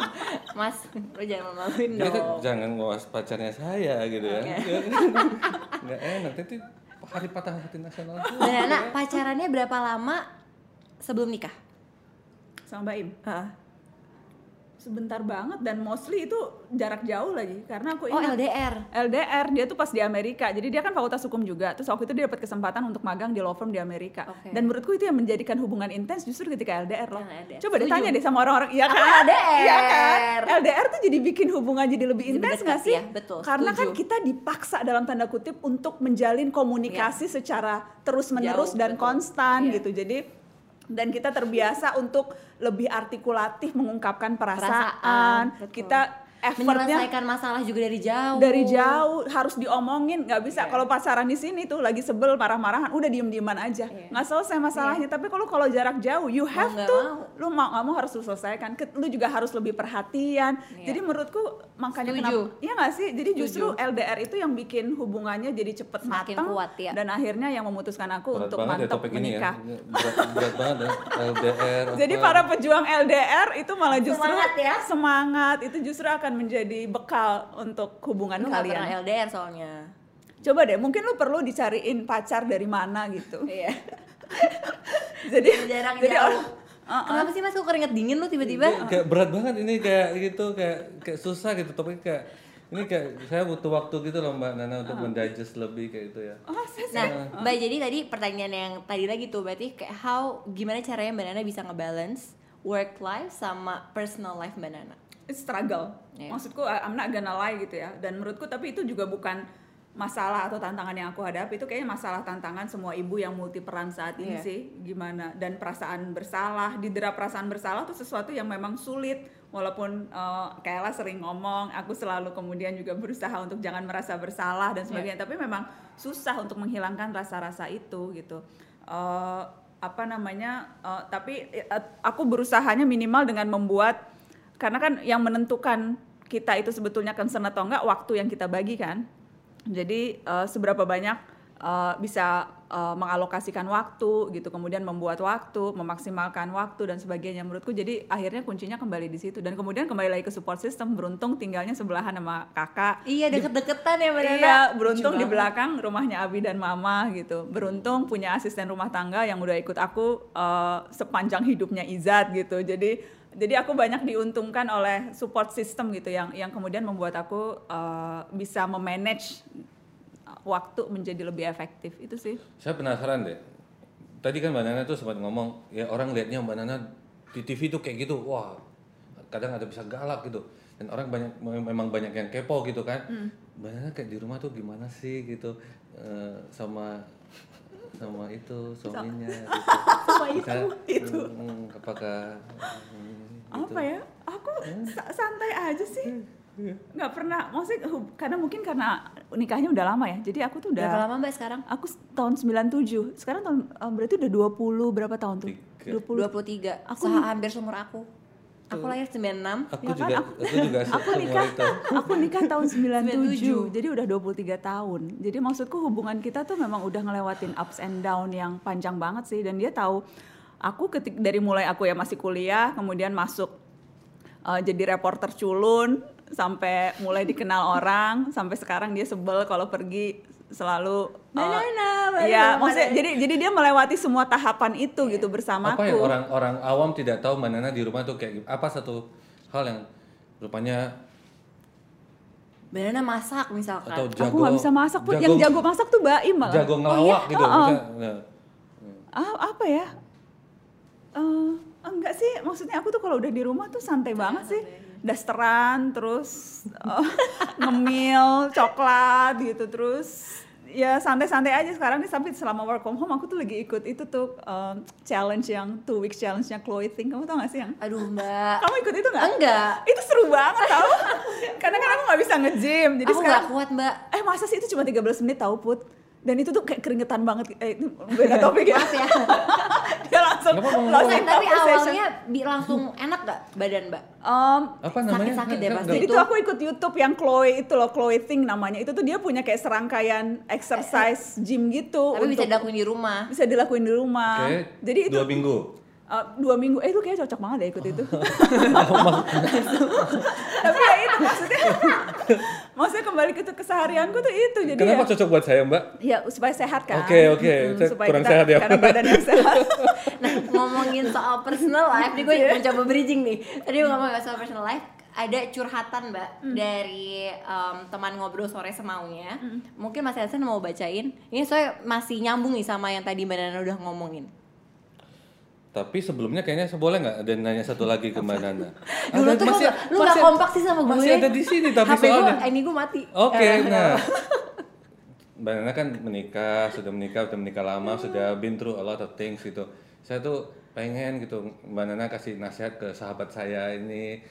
Mas, lu jangan maluin dong. jangan ngawas pacarnya saya gitu ya. Nggak enak nanti hari patah hati nasional. tuh. Dan anak pacarannya berapa lama sebelum nikah? sama Mbak Im sebentar banget dan mostly itu jarak jauh lagi karena aku Oh ingat LDR. LDR dia tuh pas di Amerika jadi dia kan fakultas hukum juga terus waktu itu dia dapat kesempatan untuk magang di law firm di Amerika Oke. dan menurutku itu yang menjadikan hubungan intens justru ketika LDR loh LDR. coba Setuju. ditanya deh sama orang-orang iya Apa kan LDR? iya kan LDR tuh jadi bikin hubungan jadi lebih intens nggak sih ya, betul, karena kan kita dipaksa dalam tanda kutip untuk menjalin komunikasi secara terus menerus Jauh, dan betul. konstan Iya. gitu jadi dan kita terbiasa untuk lebih artikulatif mengungkapkan perasaan, Perasaan, betul. kita effortnya Menyelesaikan masalah juga dari jauh. dari jauh harus diomongin nggak bisa Iya. kalau pacaran di sini tuh lagi sebel marah-marahan udah diem-dieman aja Iya. nggak selesai masalahnya tapi kalau kalau jarak jauh you have nggak to mau. lu mau nggak mau harus lu selesaikan lu juga harus lebih perhatian Iya. jadi menurutku makanya Setuju. kenapa iya nggak sih jadi Setuju. justru LDR itu yang bikin hubungannya jadi cepet Semakin matang kuat, ya. dan akhirnya yang memutuskan aku Berat untuk ya mantap ya. menikah Ini Berat, berat banget ya. LDR. jadi apa. para pejuang LDR itu malah justru Semangat ya. semangat itu justru akan menjadi bekal untuk hubungan Lu kalian. pernah LDR soalnya. Coba deh, mungkin lu perlu dicariin pacar dari mana gitu. Iya. jadi Jarak jadi jauh. orang- Uh-uh. Kenapa sih Mas kok keringet dingin lu tiba-tiba? Kayak- kayak berat banget ini kayak gitu kayak kayak susah gitu topiknya kayak ini kayak saya butuh waktu gitu loh Mbak Nana untuk mendigest lebih kayak gitu ya. Oh, saya Nah, Mbak jadi tadi pertanyaan yang tadi lagi tuh berarti kayak how gimana caranya Mbak Nana bisa ngebalance work life sama personal life Mbak Nana? It's struggle. Iya. Maksudku I'm not gonna lie gitu ya. Dan menurutku tapi itu juga bukan masalah atau tantangan yang aku hadapi itu kayaknya masalah tantangan semua ibu yang multi peran saat ini Iya. sih gimana dan perasaan bersalah didera perasaan bersalah tuh sesuatu yang memang sulit walaupun eh, Kayla sering ngomong aku selalu kemudian juga berusaha untuk jangan merasa bersalah dan sebagainya tapi memang susah untuk menghilangkan rasa-rasa itu gitu Eh, apa namanya eh, tapi eh, aku berusahanya minimal dengan membuat karena kan yang menentukan kita itu sebetulnya concern atau enggak waktu yang kita bagi kan jadi eh, seberapa banyak eh, bisa eh, mengalokasikan waktu gitu kemudian membuat waktu memaksimalkan waktu dan sebagainya menurutku jadi akhirnya kuncinya kembali di situ dan kemudian kembali lagi ke support system beruntung tinggalnya sebelahan sama kakak Iya deket-deketan ya Mbak. Iya, beruntung Lucu di belakang rumahnya Abi dan Mama gitu. Beruntung punya asisten rumah tangga yang udah ikut aku eh, sepanjang hidupnya Izat gitu. Jadi jadi aku banyak diuntungkan oleh support system gitu yang yang kemudian membuat aku eh, bisa memanage waktu menjadi lebih efektif itu sih. Saya penasaran deh. Tadi kan Mbak Nana tuh sempat ngomong, ya orang liatnya Mbak Nana di TV tuh kayak gitu, wah kadang ada bisa galak gitu. Dan orang banyak memang banyak yang kepo gitu kan. Mbak Nana kayak di rumah tuh gimana sih gitu eh, sama sama itu suaminya gitu. Sama itu, Misalnya, itu. hmm, apakah hmm, gitu. Apa ya? Aku sa- santai aja sih. nggak pernah maksudnya karena mungkin karena nikahnya udah lama ya. Jadi aku tuh udah Berapa lama Mbak sekarang? Aku tahun 97. Sekarang tahun eh, berarti udah 20 berapa tahun tuh? Tiga. 20. 23. Aku Aku hampir seumur aku. Aku lahir 96. Aku Ya kan, juga aku- aku, juga aku nikah itu. aku nikah tahun 97 97. jadi udah 23 tahun jadi maksudku hubungan kita tuh memang udah ngelewatin ups and down yang panjang banget sih dan dia tahu aku ketik dari mulai aku ya masih kuliah kemudian masuk uh, jadi reporter culun sampai mulai dikenal orang sampai sekarang dia sebel kalau pergi selalu uh, Banana, Iya, banana. maksudnya jadi jadi dia melewati semua tahapan itu gitu bersamaku. Apa yang orang-orang awam tidak tahu Mbak Nana di rumah tuh kayak apa satu hal yang rupanya Banana masak misalkan. atau jago aku nggak bisa masak pun, yang jago masak tuh Baim malah. jago ngelawak gitu. Heeh. Bisa- nah. Ah, apa ya? Eh, enggak sih, maksudnya aku tuh kalau udah di rumah tuh santai banget sih. Dasteran, terus eh, ngemil, coklat gitu, terus ya santai-santai aja sekarang nih sampai selama work from home aku tuh lagi ikut itu tuh eh, challenge yang two weeks challenge-nya clothing. Kamu tau gak sih yang? Aduh mbak. Kamu ikut itu nggak? Enggak. Itu seru banget tau. Karena kan aku nggak bisa nge-gym. Jadi Aku sekarang nggak kuat mbak. Eh masa sih itu cuma 13 menit tau Put? Dan itu tuh kayak keringetan banget. Eh, itu beda topik ya. Maaf ya. Dia langsung in Tapi awalnya bi- langsung enak gak badan mbak? Em, Apa namanya? Sakit-sakit deh Kan- pasti. jadi Itu- tuh aku ikut YouTube yang Chloe itu loh, Chloe Thing namanya. Itu tuh dia punya kayak serangkaian exercise gym gitu. Tapi bisa untuk- dilakuin di rumah. bisa dilakuin di rumah. Oke, Jadi itu dua minggu. Uh, dua minggu, eh itu kayaknya cocok banget ya ikut itu. Tapi ya itu maksudnya, maksudnya kembali ke keseharianku tuh itu jadi Kenapa ya, cocok buat saya Mbak? ya supaya sehat kan. Oke, oke. Saya kurang sehat ya. Karena badan yang sehat. Nah ngomongin soal personal life, nih gue mencoba bridging nih. Tadi gue ngomongin soal personal life, ada curhatan mbak dari em, teman ngobrol sore semaunya. Mungkin Mas Elsen mau bacain. Ini saya masih nyambung nih sama yang tadi Mbak Nana udah ngomongin. Tapi sebelumnya kayaknya boleh nggak ada nanya satu lagi ke Mbak Nana? Dulu tuh masih- gak, lu gak masih- kompak sih sama gue. Masih ada di sini tapi HP soalnya. gue, ini gue mati. Oke, Eh, nah. Mbak Nana kan menikah, sudah menikah, sudah menikah lama, sudah been through a lot of things gitu. Saya tuh pengen gitu Mbak Nana kasih nasihat ke sahabat saya ini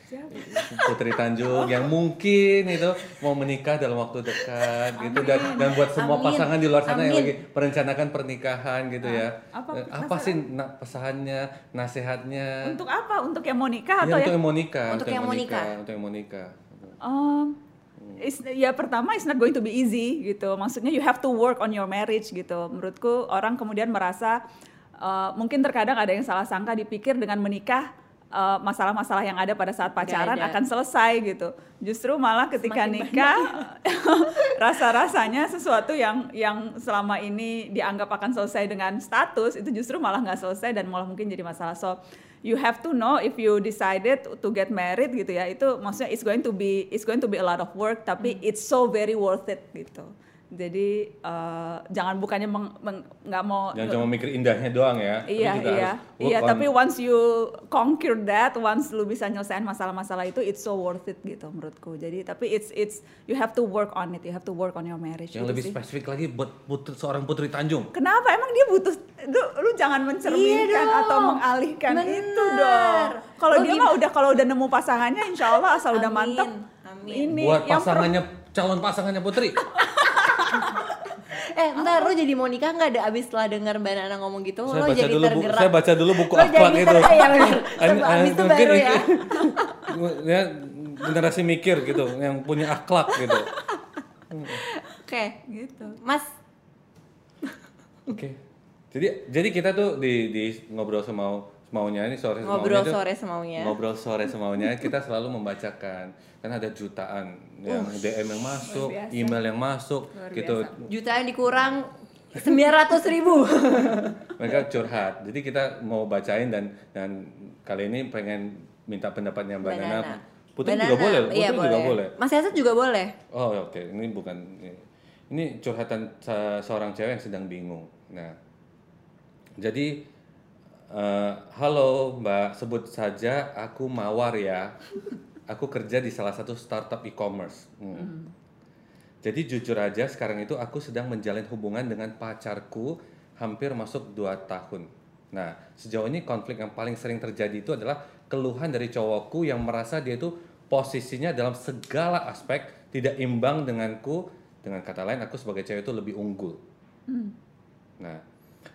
Putri Tanjung yang mungkin itu mau menikah dalam waktu dekat gitu dan dan buat semua Amin. pasangan di luar sana yang Amin. lagi merencanakan pernikahan gitu ya. apa Eh, apa sih na- pesannya, nasihatnya? Untuk apa? Untuk yang mau nikah Ya, atau untuk yang yang mau nikah, Untuk yang mau nikah. untuk yang mau nikah. Um, is- ya pertama it's not going to be easy gitu. Maksudnya you have to work on your marriage gitu. Menurutku orang kemudian merasa uh, mungkin terkadang ada yang salah sangka dipikir dengan menikah uh, masalah-masalah yang ada pada saat pacaran ada. akan selesai gitu. Justru malah ketika nikah rasa-rasanya sesuatu yang yang selama ini dianggap akan selesai dengan status itu justru malah nggak selesai dan malah mungkin jadi masalah. So you have to know if you decided to get married gitu ya itu maksudnya it's going to be it's going to be a lot of work tapi it's so very worth it gitu. Jadi eh, jangan bukannya meng- meng- nggak mau Jangan cuma mikir indahnya doang ya. tapi Iya juga iya work iya on- tapi once you conquer that once lu bisa nyelesain masalah-masalah itu it's so worth it gitu menurutku jadi tapi it's it's you have to work on it you have to work on your marriage yang gitu lebih sih. spesifik lagi buat putri, seorang putri Tanjung. Kenapa emang dia butuh lu, lu jangan mencerminkan Iya atau mengalihkan Bener. itu dong. Kalau dia mah udah kalau udah nemu pasangannya insya Allah asal udah Amin. mantep. Amin. Ini buat pasangannya calon pasangannya putri. Eh ntar lu jadi mau nikah nggak ada abis setelah denger Mbak Nana ngomong gitu saya lo baca jadi dulu tergerak. saya baca dulu buku akhlak itu. Iya benar. Abis itu baru ya. ya generasi mikir gitu yang punya akhlak gitu. Oke. gitu. Mas Oke. Jadi jadi kita tuh di di ngobrol semau semaunya ini sore semaunya ngobrol sore semaunya. ngobrol sore semaunya kita selalu membacakan kan ada jutaan yang DM yang masuk, email yang masuk Luar gitu. Jutaan dikurang 900 ribu. Mereka curhat. Jadi kita mau bacain dan dan kali ini pengen minta pendapatnya Mbak Nana. Putri Mbak juga boleh, iya Putri juga boleh. Mas Yaset juga boleh. Oh oke, ini bukan ini curhatan se- seorang cewek yang sedang bingung. Nah, jadi eh, halo Mbak, sebut saja aku Mawar ya. Aku kerja di salah satu startup e-commerce. Hmm. Jadi jujur aja sekarang itu aku sedang menjalin hubungan dengan pacarku hampir masuk 2 tahun. Nah, sejauh ini konflik yang paling sering terjadi itu adalah keluhan dari cowokku yang merasa dia itu posisinya dalam segala aspek tidak imbang denganku. Dengan kata lain, aku sebagai cewek itu lebih unggul. Nah,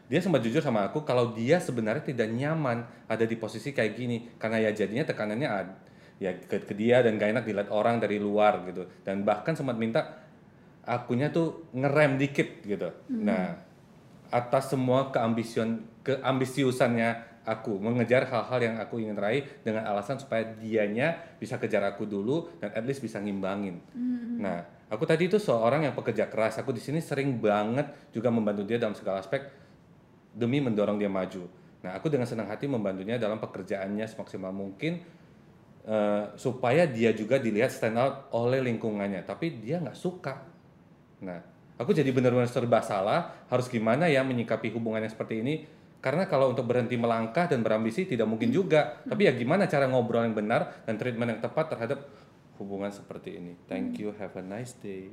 dia sempat jujur sama aku kalau dia sebenarnya tidak nyaman ada di posisi kayak gini karena ya jadinya tekanannya ya ke, ke dia dan gak enak dilihat orang dari luar gitu dan bahkan sempat minta akunya tuh ngerem dikit gitu nah atas semua keambision keambisiusannya aku mengejar hal-hal yang aku ingin raih dengan alasan supaya dianya bisa kejar aku dulu dan at least bisa ngimbangin. Nah, aku tadi itu seorang yang pekerja keras. Aku di sini sering banget juga membantu dia dalam segala aspek demi mendorong dia maju. Nah, aku dengan senang hati membantunya dalam pekerjaannya semaksimal mungkin eh, supaya dia juga dilihat stand out oleh lingkungannya. Tapi dia nggak suka. Nah, aku jadi benar-benar serba salah. Harus gimana ya menyikapi hubungan yang seperti ini? Karena kalau untuk berhenti melangkah dan berambisi tidak mungkin juga. Tapi ya gimana cara ngobrol yang benar dan treatment yang tepat terhadap hubungan seperti ini. Thank you. Have a nice day.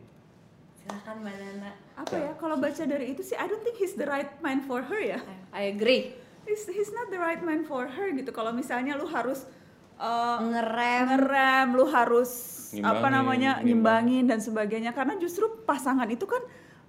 Silahkan Mbak Nana. Apa ya kalau baca dari itu sih I don't think he's the right man for her ya. I agree. He's, he's not the right man for her gitu. Kalau misalnya lu harus uh, Ngerem. ngerem, lu harus apa Ngimbangin, namanya ngimbangin dan sebagainya. Karena justru pasangan itu kan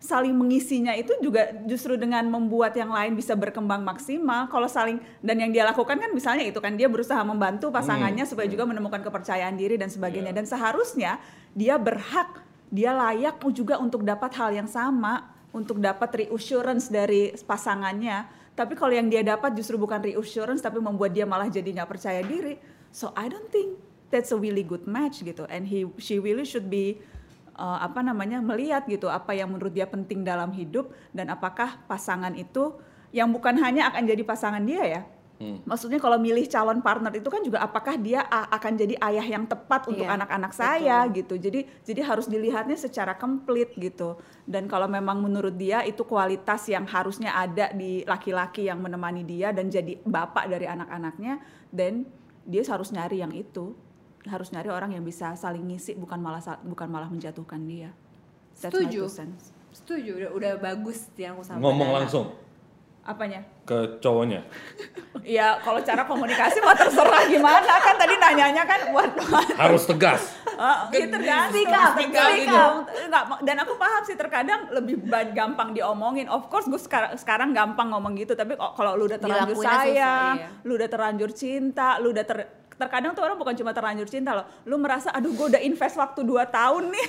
saling mengisinya itu juga justru dengan membuat yang lain bisa berkembang maksimal. Kalau saling dan yang dia lakukan kan misalnya itu kan dia berusaha membantu pasangannya supaya juga menemukan kepercayaan diri dan sebagainya. Iya. Dan seharusnya dia berhak, dia layak juga untuk dapat hal yang sama, untuk dapat reassurance dari pasangannya. Tapi kalau yang dia dapat justru bukan reassurance tapi membuat dia malah jadi nggak percaya diri. So I don't think that's a really good match gitu. And he she really should be uh, apa namanya melihat gitu apa yang menurut dia penting dalam hidup dan apakah pasangan itu yang bukan hanya akan jadi pasangan dia ya. Hmm. Maksudnya kalau milih calon partner itu kan juga apakah dia a- akan jadi ayah yang tepat untuk Iya, anak-anak betul. saya gitu. Jadi jadi harus dilihatnya secara komplit gitu. Dan kalau memang menurut dia itu kualitas yang harusnya ada di laki-laki yang menemani dia dan jadi bapak dari anak-anaknya, then dia harus nyari yang itu. Harus nyari orang yang bisa saling ngisi bukan malah bukan malah menjatuhkan dia. That's Setuju. Setuju, udah, udah bagus yang aku sama Mbak Ngomong langsung Apanya? ke cowoknya. Ya kalau cara komunikasi mah terserah gimana kan tadi nanyanya kan buat Harus tegas. Ah, ya tergantung. Speak up, speak up. Enggak, dan aku paham sih terkadang lebih gampang diomongin. Of course gue sekarang sekarang gampang ngomong gitu, tapi kalau lu udah terlanjur susah, sayang, iya. lu udah terlanjur cinta, lu udah ter terkadang tuh orang bukan cuma terlanjur cinta loh. Lu merasa aduh gue udah invest waktu 2 tahun nih.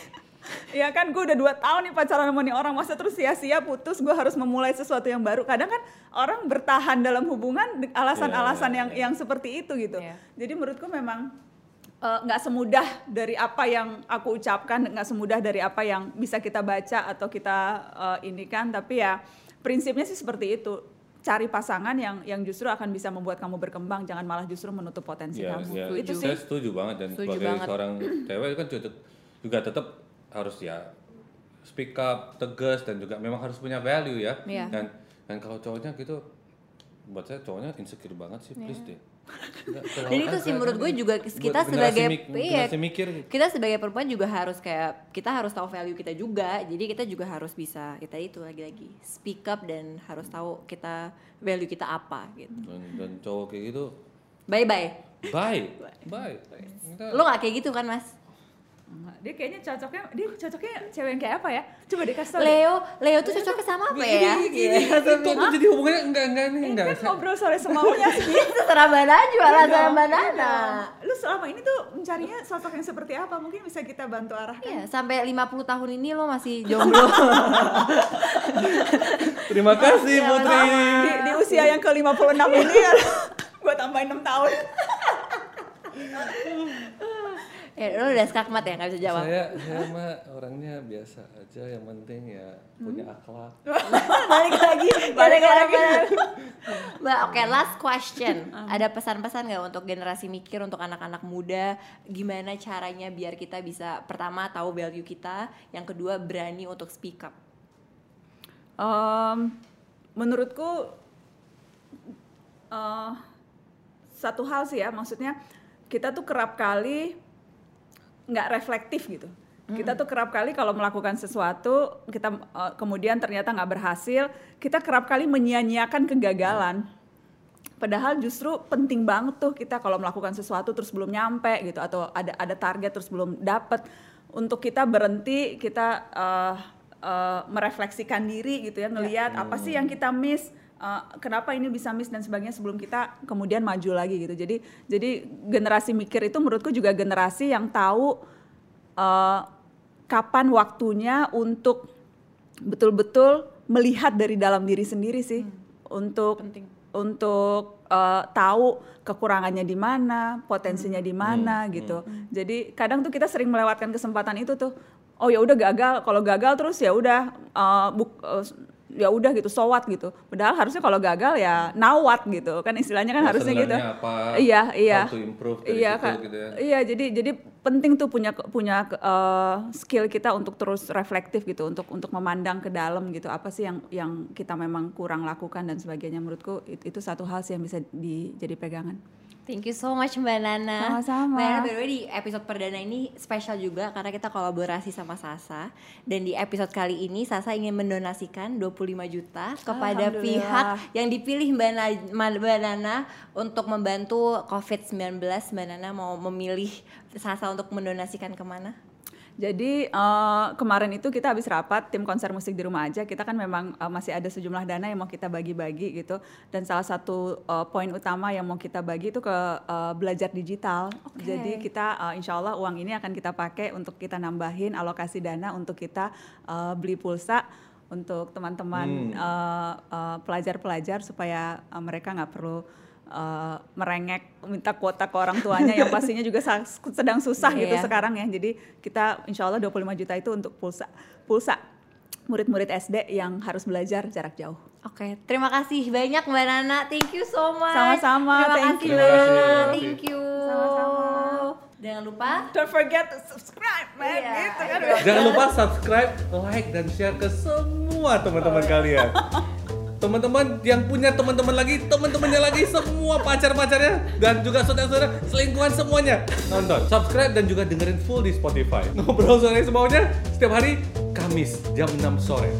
Ya kan gue udah dua tahun nih pacaran sama nih orang. Masa terus sia-sia putus gue harus memulai sesuatu yang baru? Kadang kan orang bertahan dalam hubungan alasan-alasan Iya, yang iya. yang seperti itu gitu. Iya. jadi menurutku memang eh, nggak semudah dari apa yang aku ucapkan nggak semudah dari apa yang bisa kita baca atau kita eh, ini kan. Tapi ya prinsipnya sih seperti itu. Cari pasangan yang yang justru akan bisa membuat kamu berkembang jangan malah justru menutup potensi Ya, kamu. ya, itu saya sih. setuju banget dan Setuju sebagai banget. seorang cewek kan juga, juga tetap harus ya speak up, tegas dan juga memang harus punya value ya. Iya. Dan dan kalau cowoknya gitu buat saya cowoknya insecure banget sih, please deh. Nggak, Dan itu sih menurut gue juga kita sebagai mik- iya, mikir kita sebagai perempuan juga harus kayak kita harus tahu value kita juga. Jadi kita juga harus bisa kita itu lagi-lagi speak up dan harus tahu kita value kita apa gitu. dan, dan cowok kayak gitu Bye bye. bye bye Kita- Lo gak kayak gitu kan mas? Enggak, dia kayaknya cocoknya dia cocoknya cewek yang kayak apa ya coba dikasih tau deh. Leo, Leo tuh cocoknya sama apa ya? itu tuh jadi hubungannya enggak enggak nih enggak kan ngobrol sore semaunya sih Itu terserah Mbak Najwa lah, Iya dong, Mbak iya. Lu selama ini tuh mencarinya sosok yang seperti apa? Mungkin bisa kita bantu arahkan. Iya, sampai 50 tahun ini lo masih jomblo. terima kasih Iya, Putri Di, di usia yang ke-56 ini kan gue tambahin 6 tahun. ya, lo udah skakmat ya, gak bisa jawab. saya saya mah orangnya biasa aja. Yang penting ya punya akhlak. Balik lagi, balik lagi. Mbak, oke last question. Ada pesan-pesan nggak untuk generasi mikir, untuk anak-anak muda, gimana caranya biar kita bisa pertama tahu value kita, yang kedua berani untuk speak up. Em, menurutku eh, satu hal sih ya, maksudnya kita tuh kerap kali nggak reflektif gitu. Kita tuh kerap kali kalau melakukan sesuatu, kita eh, kemudian ternyata nggak berhasil, kita kerap kali menyia-nyiakan kegagalan. Padahal justru penting banget tuh kita kalau melakukan sesuatu terus belum nyampe gitu atau ada ada target terus belum dapet untuk kita berhenti kita eh, eh, merefleksikan diri gitu ya ngelihat apa sih yang kita miss uh, kenapa ini bisa miss dan sebagainya sebelum kita kemudian maju lagi gitu. Jadi jadi generasi mikir itu menurutku juga generasi yang tahu uh, kapan waktunya untuk betul-betul melihat dari dalam diri sendiri sih untuk Penting. untuk uh, tahu kekurangannya di mana, potensinya di mana gitu. Jadi kadang tuh kita sering melewatkan kesempatan itu tuh. Oh ya udah gagal, kalau gagal terus ya udah uh, buk- uh, ya udah gitu, so what gitu. Padahal harusnya kalau gagal ya now what gitu. Kan istilahnya kan Ya, harusnya gitu. apa, iya, iya. how to improve dari iya, situ Kak. gitu ya. Iya, jadi jadi penting tuh punya punya uh, skill kita untuk terus reflektif gitu, untuk untuk memandang ke dalam gitu. Apa sih yang yang kita memang kurang lakukan dan sebagainya. Menurutku it- itu satu hal sih yang bisa di, jadi pegangan. Thank you so much Mbak Nana. Sama-sama. Mbak Nana by the way, di episode perdana ini spesial juga karena kita kolaborasi sama Sasa dan di episode kali ini Sasa ingin mendonasikan 25 juta kepada pihak yang dipilih Mbak, Na- Mbak Nana untuk membantu COVID-19. Mbak Nana mau memilih Sasa untuk mendonasikan ke mana? Jadi eh, kemarin itu kita habis rapat tim konser musik di rumah aja. Kita kan memang eh, masih ada sejumlah dana yang mau kita bagi-bagi gitu. Dan salah satu eh, poin utama yang mau kita bagi itu ke eh, belajar digital. Oke. Jadi kita eh, insya Allah uang ini akan kita pakai untuk kita nambahin alokasi dana untuk kita eh, beli pulsa untuk teman-teman eh, eh, pelajar-pelajar supaya eh, mereka nggak perlu eh, merengek minta kuota ke orang tuanya yang pastinya juga sedang susah gitu Iya. sekarang ya. Jadi kita insya Allah 25 juta itu untuk pulsa pulsa murid-murid SD yang harus belajar jarak jauh. Oke, terima kasih banyak Mbak Nana. Thank you so much. Sama-sama, Terima thank kasih you. Mbak Nana. Terima kasih. Thank you. Sama-sama. Jangan lupa Don't forget to subscribe, man. Iya. Gitu kan. Jangan lupa subscribe, like, dan share ke semua teman-teman kalian. Teman-teman yang punya teman-teman lagi, teman-temannya lagi, semua pacar-pacarnya dan juga saudara-saudara selingkuhan semuanya nonton, subscribe dan juga dengerin full di Spotify. Ngobrol sore semaunya setiap hari Kamis jam 6 sore.